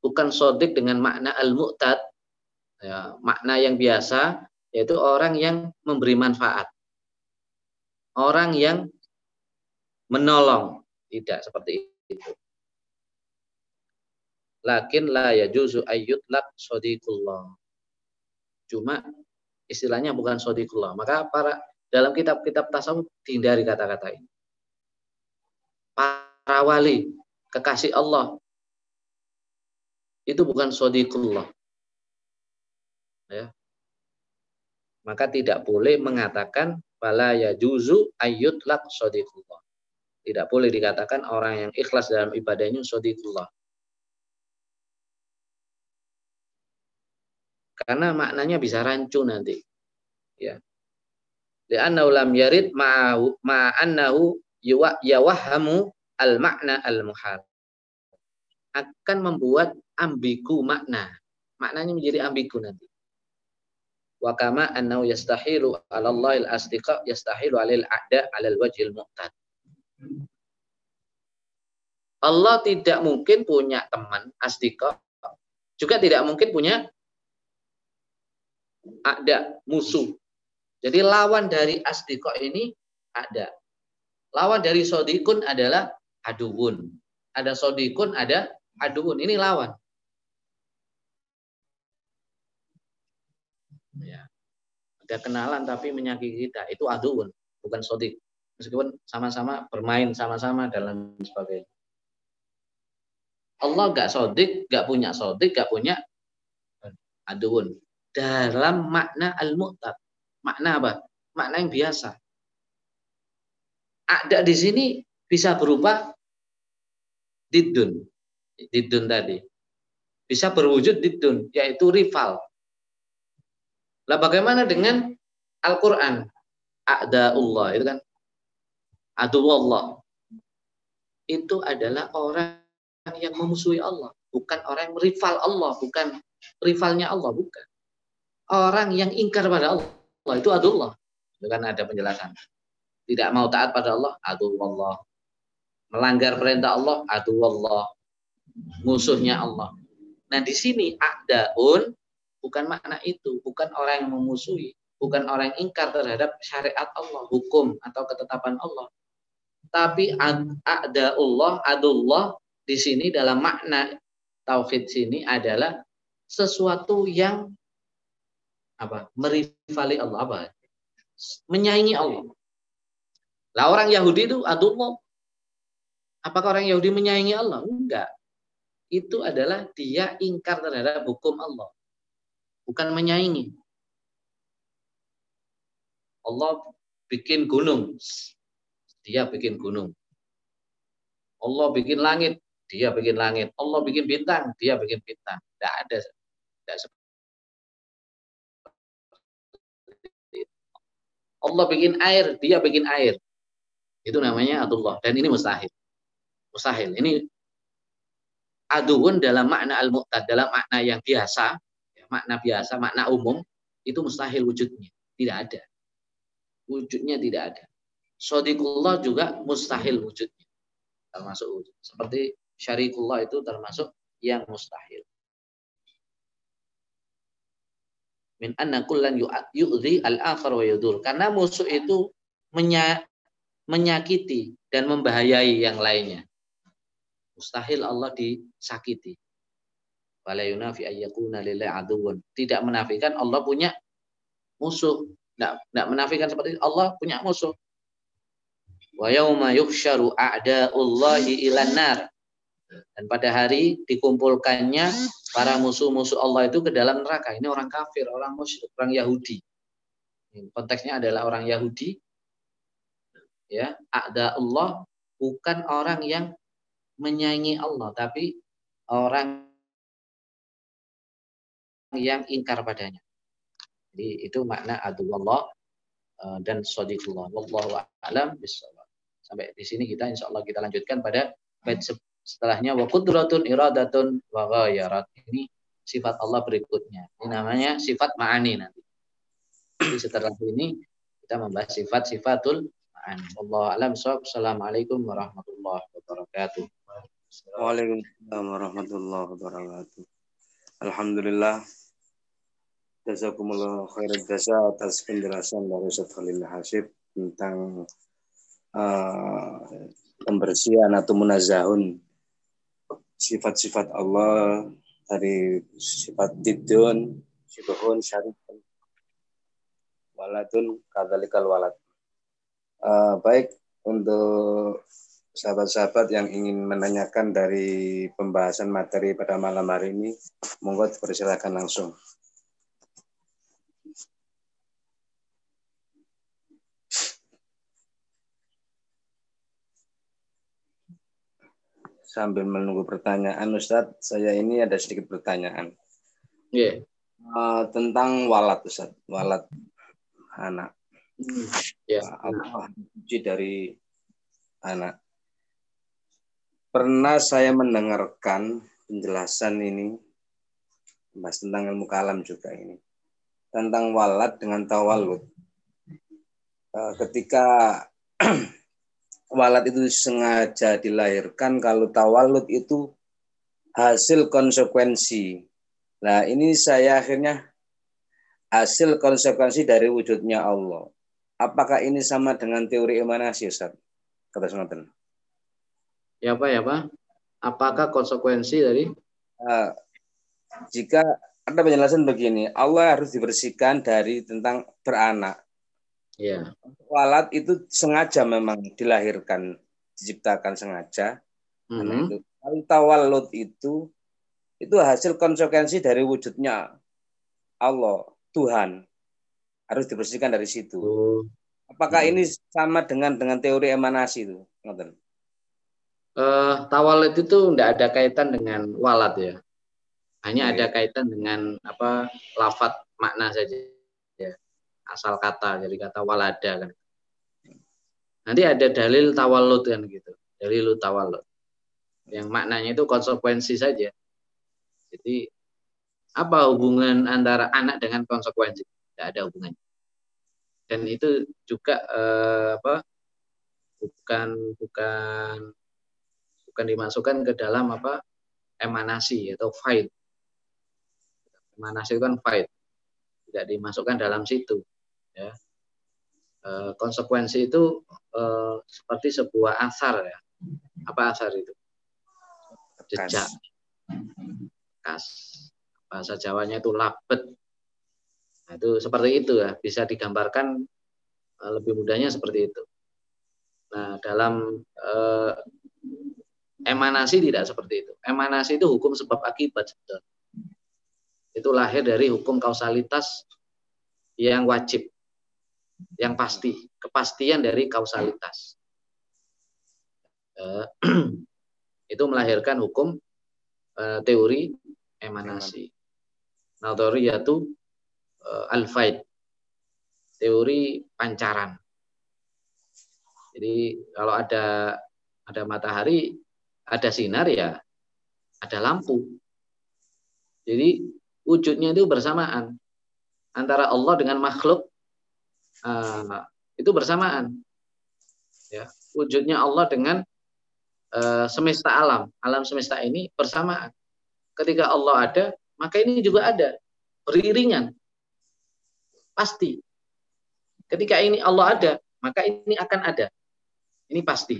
Speaker 2: Bukan sodik dengan makna al-mu'tad ya, makna yang biasa yaitu orang yang memberi manfaat orang yang menolong tidak seperti itu lakin la yajuzu lak sodikullah. Cuma istilahnya bukan sodikullah. Maka para dalam kitab-kitab tasawuf dihindari kata-kata ini. para wali, kekasih Allah. Itu bukan sodikullah. Ya. Maka tidak boleh mengatakan bala ya juzu lak sodikullah. Tidak boleh dikatakan orang yang ikhlas dalam ibadahnya sodikullah. Karena maknanya bisa rancu nanti. Ya. Li'annahu lam yarid ma'annahu yawahamu al-makna al-muhal. Akan membuat ambigu makna. Maknanya menjadi ambigu nanti. Wa kama annahu yastahilu 'ala Allah al-asdiqa yastahilu 'alal a'da 'alal wajhil mu'tad. Allah tidak mungkin punya teman asdiqa, juga tidak mungkin punya ada musuh. Jadi lawan dari asdiqa ini ada. Lawan dari sodikun adalah aduun. Ada sodikun, ada aduun. Ini lawan. Ada kenalan tapi menyakiti kita. Itu aduun, bukan sodik. Meskipun sama-sama bermain sama-sama dalam sebagainya. Allah gak sodik, gak punya sodik, gak punya aduun. Dalam makna al-mu'tab. Makna apa? Makna yang biasa. Ada di sini bisa berupa didun. Didun tadi. Bisa berwujud didun, yaitu rival. Lah bagaimana dengan Al-Quran? Allah itu kan. Allah. Itu adalah orang yang memusuhi Allah. Bukan orang yang rival Allah. Bukan rivalnya Allah. Bukan. Orang yang ingkar pada Allah. Itu adullah. Kan ada penjelasan. Tidak mau taat pada Allah. Adullah. Melanggar perintah Allah. Adullah. Musuhnya Allah. Nah di sini adaun bukan makna itu, bukan orang yang memusuhi, bukan orang yang ingkar terhadap syariat Allah, hukum atau ketetapan Allah. Tapi ada Allah, adullah di sini dalam makna tauhid sini adalah sesuatu yang apa? merivali Allah apa? menyaingi Allah. Lah orang Yahudi itu adullah. Apakah orang Yahudi menyaingi Allah? Enggak. Itu adalah dia ingkar terhadap hukum Allah bukan menyaingi. Allah bikin gunung, dia bikin gunung. Allah bikin langit, dia bikin langit. Allah bikin bintang, dia bikin bintang. Tidak ada. Tidak Allah bikin air, dia bikin air. Itu namanya adullah. Dan ini mustahil. Mustahil. Ini aduun dalam makna al-mu'tad, dalam makna yang biasa, makna biasa, makna umum, itu mustahil wujudnya. Tidak ada. Wujudnya tidak ada. Sodikullah juga mustahil wujudnya. Termasuk wujud. Seperti syarikullah itu termasuk yang mustahil. Min anna kullan yu'zi al-akhar wa yudur. Karena musuh itu menyakiti dan membahayai yang lainnya. Mustahil Allah disakiti. Tidak menafikan Allah punya musuh. Tidak, tidak menafikan seperti Allah punya musuh. Wa yauma yuhsyaru a'da'ullahi ilan nar. Dan pada hari dikumpulkannya para musuh-musuh Allah itu ke dalam neraka. Ini orang kafir, orang musyrik, orang Yahudi. Konteksnya adalah orang Yahudi. Ya, ada Allah bukan orang yang menyaingi Allah, tapi orang yang ingkar padanya. Jadi itu makna adullah eh, dan sadiqullah. Wallahu a'lam bishawab. Sampai di sini kita insya Allah kita lanjutkan pada bait setelahnya wa qudratun iradatun wa ghayarat. Ini sifat Allah berikutnya. Ini namanya sifat ma'ani nanti. Jadi setelah ini kita membahas sifat-sifatul ma'ani. Wallahu a'lam Assalamualaikum warahmatullahi wabarakatuh.
Speaker 1: Waalaikumsalam warahmatullahi wabarakatuh. Alhamdulillah Jazakumullah khairan jasa atas penjelasan dari Ustaz Khalil Hasib tentang uh, pembersihan atau munazahun sifat-sifat Allah dari sifat didun, syibahun, syarifun, waladun, kadalikal walad. Uh, baik, untuk sahabat-sahabat yang ingin menanyakan dari pembahasan materi pada malam hari ini, monggo dipersilakan langsung. Sambil menunggu pertanyaan, Ustadz, saya ini ada sedikit pertanyaan.
Speaker 2: Yeah.
Speaker 1: Iya. Uh, tentang walat, Ustadz, walat anak.
Speaker 2: Ya.
Speaker 1: Allah dari anak. Pernah saya mendengarkan penjelasan ini, bahas tentang ilmu kalam juga ini, tentang walat dengan tawalud. Eh, ketika walat itu sengaja dilahirkan, kalau tawalud itu hasil konsekuensi. Nah ini saya akhirnya hasil konsekuensi dari wujudnya Allah. Apakah ini sama dengan teori emanasi, Ustaz? Kata Sunatan.
Speaker 2: Ya Pak, ya Pak. Apakah konsekuensi dari? Uh,
Speaker 1: jika ada penjelasan begini, Allah harus dibersihkan dari tentang beranak.
Speaker 2: Ya.
Speaker 1: Walat itu sengaja memang dilahirkan, diciptakan sengaja. Mm -hmm. itu. Tawalud itu itu hasil konsekuensi dari wujudnya Allah, Tuhan. Harus dibersihkan dari situ. Oh. Apakah hmm. ini sama dengan dengan teori emanasi itu? Ngoten
Speaker 2: uh, tawalud itu tidak ada kaitan dengan walat ya. Hanya ada kaitan dengan apa lafat makna saja. Asal kata jadi kata walada kan. Nanti ada dalil tawalud kan gitu. Dalil tawalud. Yang maknanya itu konsekuensi saja. Jadi apa hubungan antara anak dengan konsekuensi? Tidak ada hubungannya. Dan itu juga eh, apa? Bukan bukan bukan dimasukkan ke dalam apa emanasi atau fight. Emanasi itu kan fight, tidak dimasukkan dalam situ. Ya. E, konsekuensi itu e, seperti sebuah asar ya. Apa asar itu? Jejak. Kas. Bahasa Jawanya itu labet. Nah, itu seperti itu ya, bisa digambarkan e, lebih mudahnya seperti itu. Nah, dalam e, Emanasi tidak seperti itu. Emanasi itu hukum sebab akibat Itu lahir dari hukum kausalitas yang wajib, yang pasti, kepastian dari kausalitas. Eh, itu melahirkan hukum eh, teori emanasi. Nadhariyatu uh, al-faid. Teori pancaran. Jadi kalau ada ada matahari ada sinar ya ada lampu. Jadi wujudnya itu bersamaan antara Allah dengan makhluk uh, itu bersamaan. Ya, wujudnya Allah dengan uh, semesta alam, alam semesta ini bersamaan. Ketika Allah ada, maka ini juga ada, beriringan. Pasti. Ketika ini Allah ada, maka ini akan ada. Ini pasti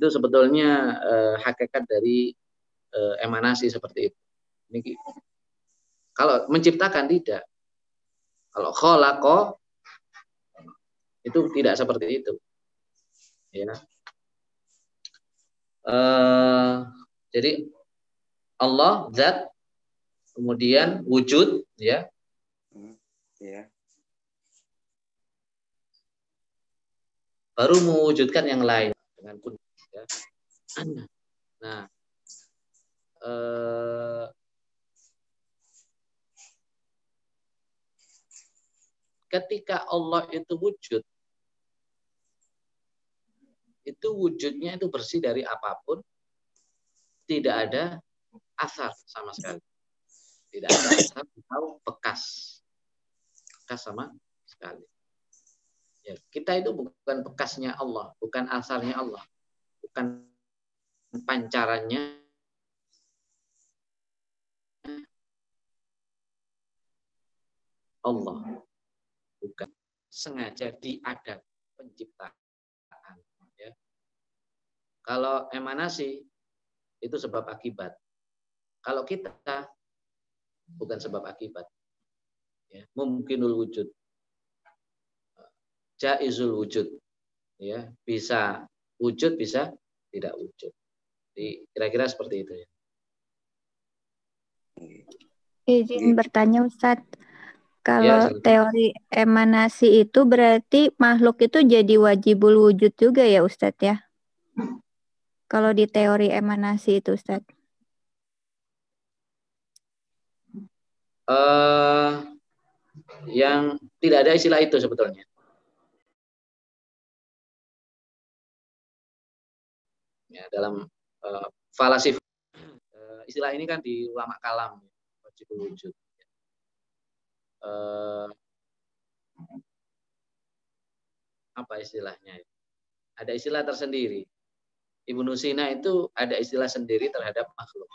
Speaker 2: itu sebetulnya eh, hakikat dari eh, emanasi seperti itu. Ini kalau menciptakan tidak. Kalau kholako itu tidak seperti itu. Ya. Eh, jadi Allah zat kemudian wujud ya. Ya. Baru mewujudkan yang lain dengan pun ya. Nah, eh, ketika Allah itu wujud, itu wujudnya itu bersih dari apa pun, tidak ada asar sama sekali. Tidak ada asar atau bekas. Bekas sama sekali. Ya, kita itu bukan bekasnya Allah, bukan asarnya Allah bukan pancarannya Allah bukan sengaja diada penciptaan ya kalau emanasi itu sebab akibat kalau kita bukan sebab akibat ya mungkinul wujud jaizul wujud ya bisa wujud bisa tidak wujud. Jadi kira-kira seperti itu ya.
Speaker 3: Izin bertanya Ustadz. Kalau ya, teori emanasi itu berarti makhluk itu jadi wajibul wujud juga ya Ustadz ya? Kalau di teori emanasi itu Ustadz.
Speaker 2: Uh, yang tidak ada istilah itu sebetulnya. Ya, dalam uh, falasif uh, istilah ini kan di ulama kalam wajibul wujud eh, apa istilahnya? Ada istilah tersendiri. Ibnu Sina itu ada istilah sendiri terhadap makhluk.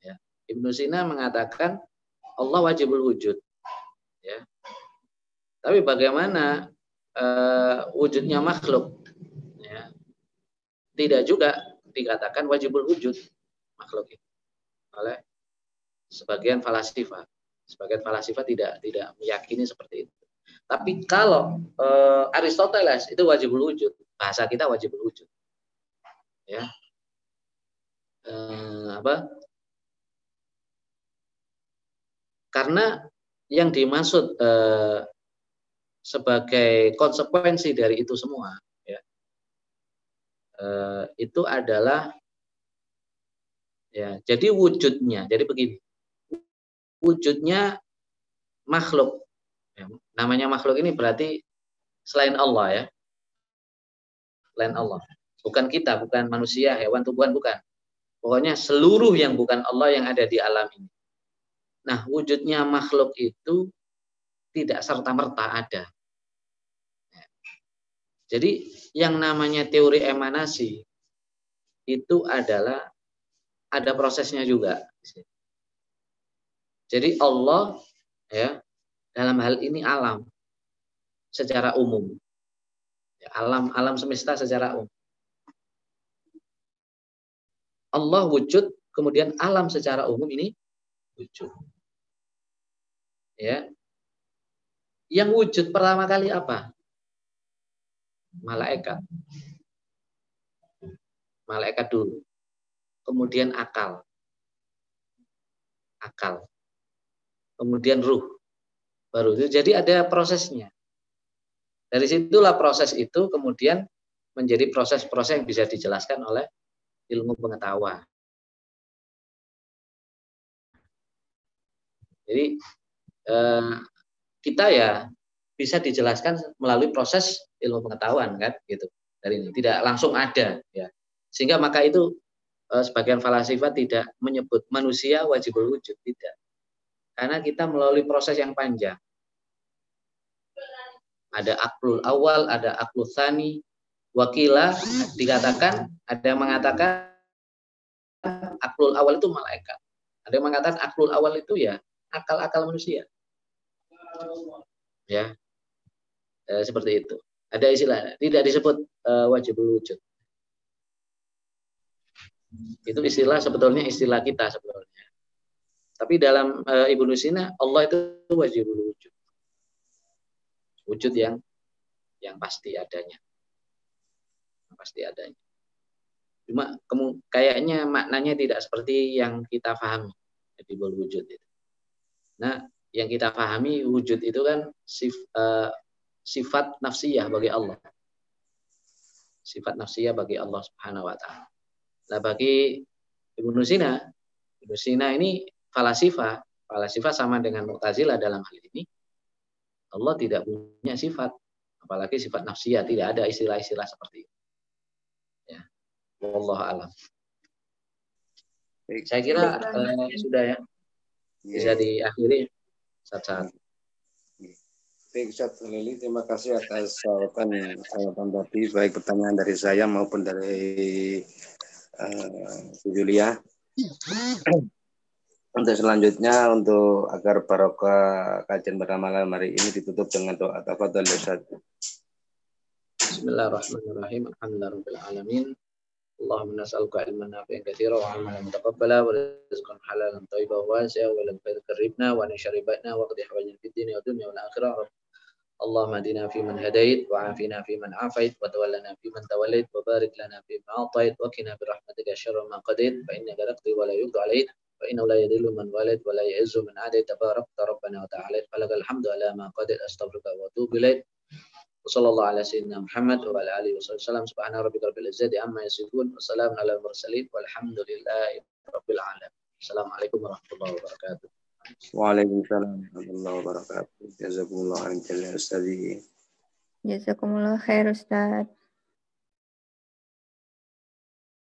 Speaker 2: Ya. Ibnu Sina mengatakan Allah wajibul wujud. Ya. Tapi bagaimana uh, wujudnya makhluk? Ya. Tidak juga dikatakan wajibul wujud makhluk itu oleh sebagian falasifah. Sebagian falasifah tidak tidak meyakini seperti itu. Tapi kalau uh, Aristoteles itu wajib wujud, bahasa kita wajib wujud. Ya. Uh, apa? Karena yang dimaksud uh, sebagai konsekuensi dari itu semua, ya, uh, itu adalah ya. Jadi wujudnya, jadi begini wujudnya makhluk. Ya, namanya makhluk ini berarti selain Allah ya. Selain Allah. Bukan kita, bukan manusia, hewan, tumbuhan, bukan. Pokoknya seluruh yang bukan Allah yang ada di alam ini. Nah, wujudnya makhluk itu tidak serta-merta ada. Jadi yang namanya teori emanasi itu adalah ada prosesnya juga. Jadi Allah ya dalam hal ini alam secara umum. Ya, alam alam semesta secara umum. Allah wujud, kemudian alam secara umum ini wujud. Ya. Yang wujud pertama kali apa? Malaikat. Malaikat dulu. Kemudian akal. Akal kemudian ruh baru itu jadi ada prosesnya dari situlah proses itu kemudian menjadi proses-proses yang bisa dijelaskan oleh ilmu pengetahuan. Jadi eh, kita ya bisa dijelaskan melalui proses ilmu pengetahuan kan gitu dari ini. Tidak langsung ada ya. Sehingga maka itu eh, sebagian falasifat tidak menyebut manusia wajib wujud tidak. Karena kita melalui proses yang panjang. Ada aklul awal, ada aklul sani, wakila dikatakan, ada yang mengatakan aklul awal itu malaikat. Ada yang mengatakan aklul awal itu ya akal-akal manusia. Ya, e, seperti itu. Ada istilah, tidak disebut e, wajib wujud. Itu istilah sebetulnya istilah kita sebetulnya. Tapi dalam e, Ibnu Sina Allah itu wajib wujud. Wujud yang yang pasti adanya. Pasti adanya. Cuma kayaknya maknanya tidak seperti yang kita pahami. Jadi wujud itu. Nah, yang kita pahami wujud itu kan sif, e, sifat nafsiyah bagi Allah. Sifat nafsiyah bagi Allah Subhanahu wa taala. Nah, bagi Ibnu Sina, Ibnu Sina ini falasifa, falasifa sama dengan Mu'tazilah dalam hal ini. Allah tidak punya sifat, apalagi sifat nafsiyah, tidak ada istilah-istilah seperti itu. Ya. Allah alam. Saya kira uh, sudah ya. Bisa diakhiri saat-saat.
Speaker 1: Baik Ustaz Lili, terima kasih atas jawaban jawaban tadi, baik pertanyaan dari saya maupun dari uh, Julia. Untuk selanjutnya untuk agar barokah kajian pada malam hari ini ditutup dengan doa tafadhol Ustaz.
Speaker 2: Bismillahirrahmanirrahim. Alhamdulillahirabbil alamin. Wa 'amalan mutaqabbala wa rizqan halalan thayyiban wasi'an wa lan karibna wa nashribatna wa qad hawajna fid dunya wa dunya wal akhirah. اللهم اهدنا فيمن هديت وعافنا فيمن عافيت وتولنا فيمن توليت وبارك لنا فيما أعطيت وقنا برحمتك شر ما قضيت فإنك تقضي ولا يقضى عليك فإنه لا يذل من والد ولا يعز من عاديت. تبارك ربنا وتعالى فلك الحمد على ما قدر أستغفرك وأتوب إليك. وصلى الله على سيدنا محمد وعلى آله وصحبه وسلم. سبحان ربك رب العزة عما يصفون وسلام على المرسلين والحمد لله رب العالمين. السلام عليكم ورحمة الله وبركاته.
Speaker 1: وعليكم السلام ورحمة الله وبركاته. جزاكم
Speaker 3: الله خير استاذي جزاكم الله خير أستاذ.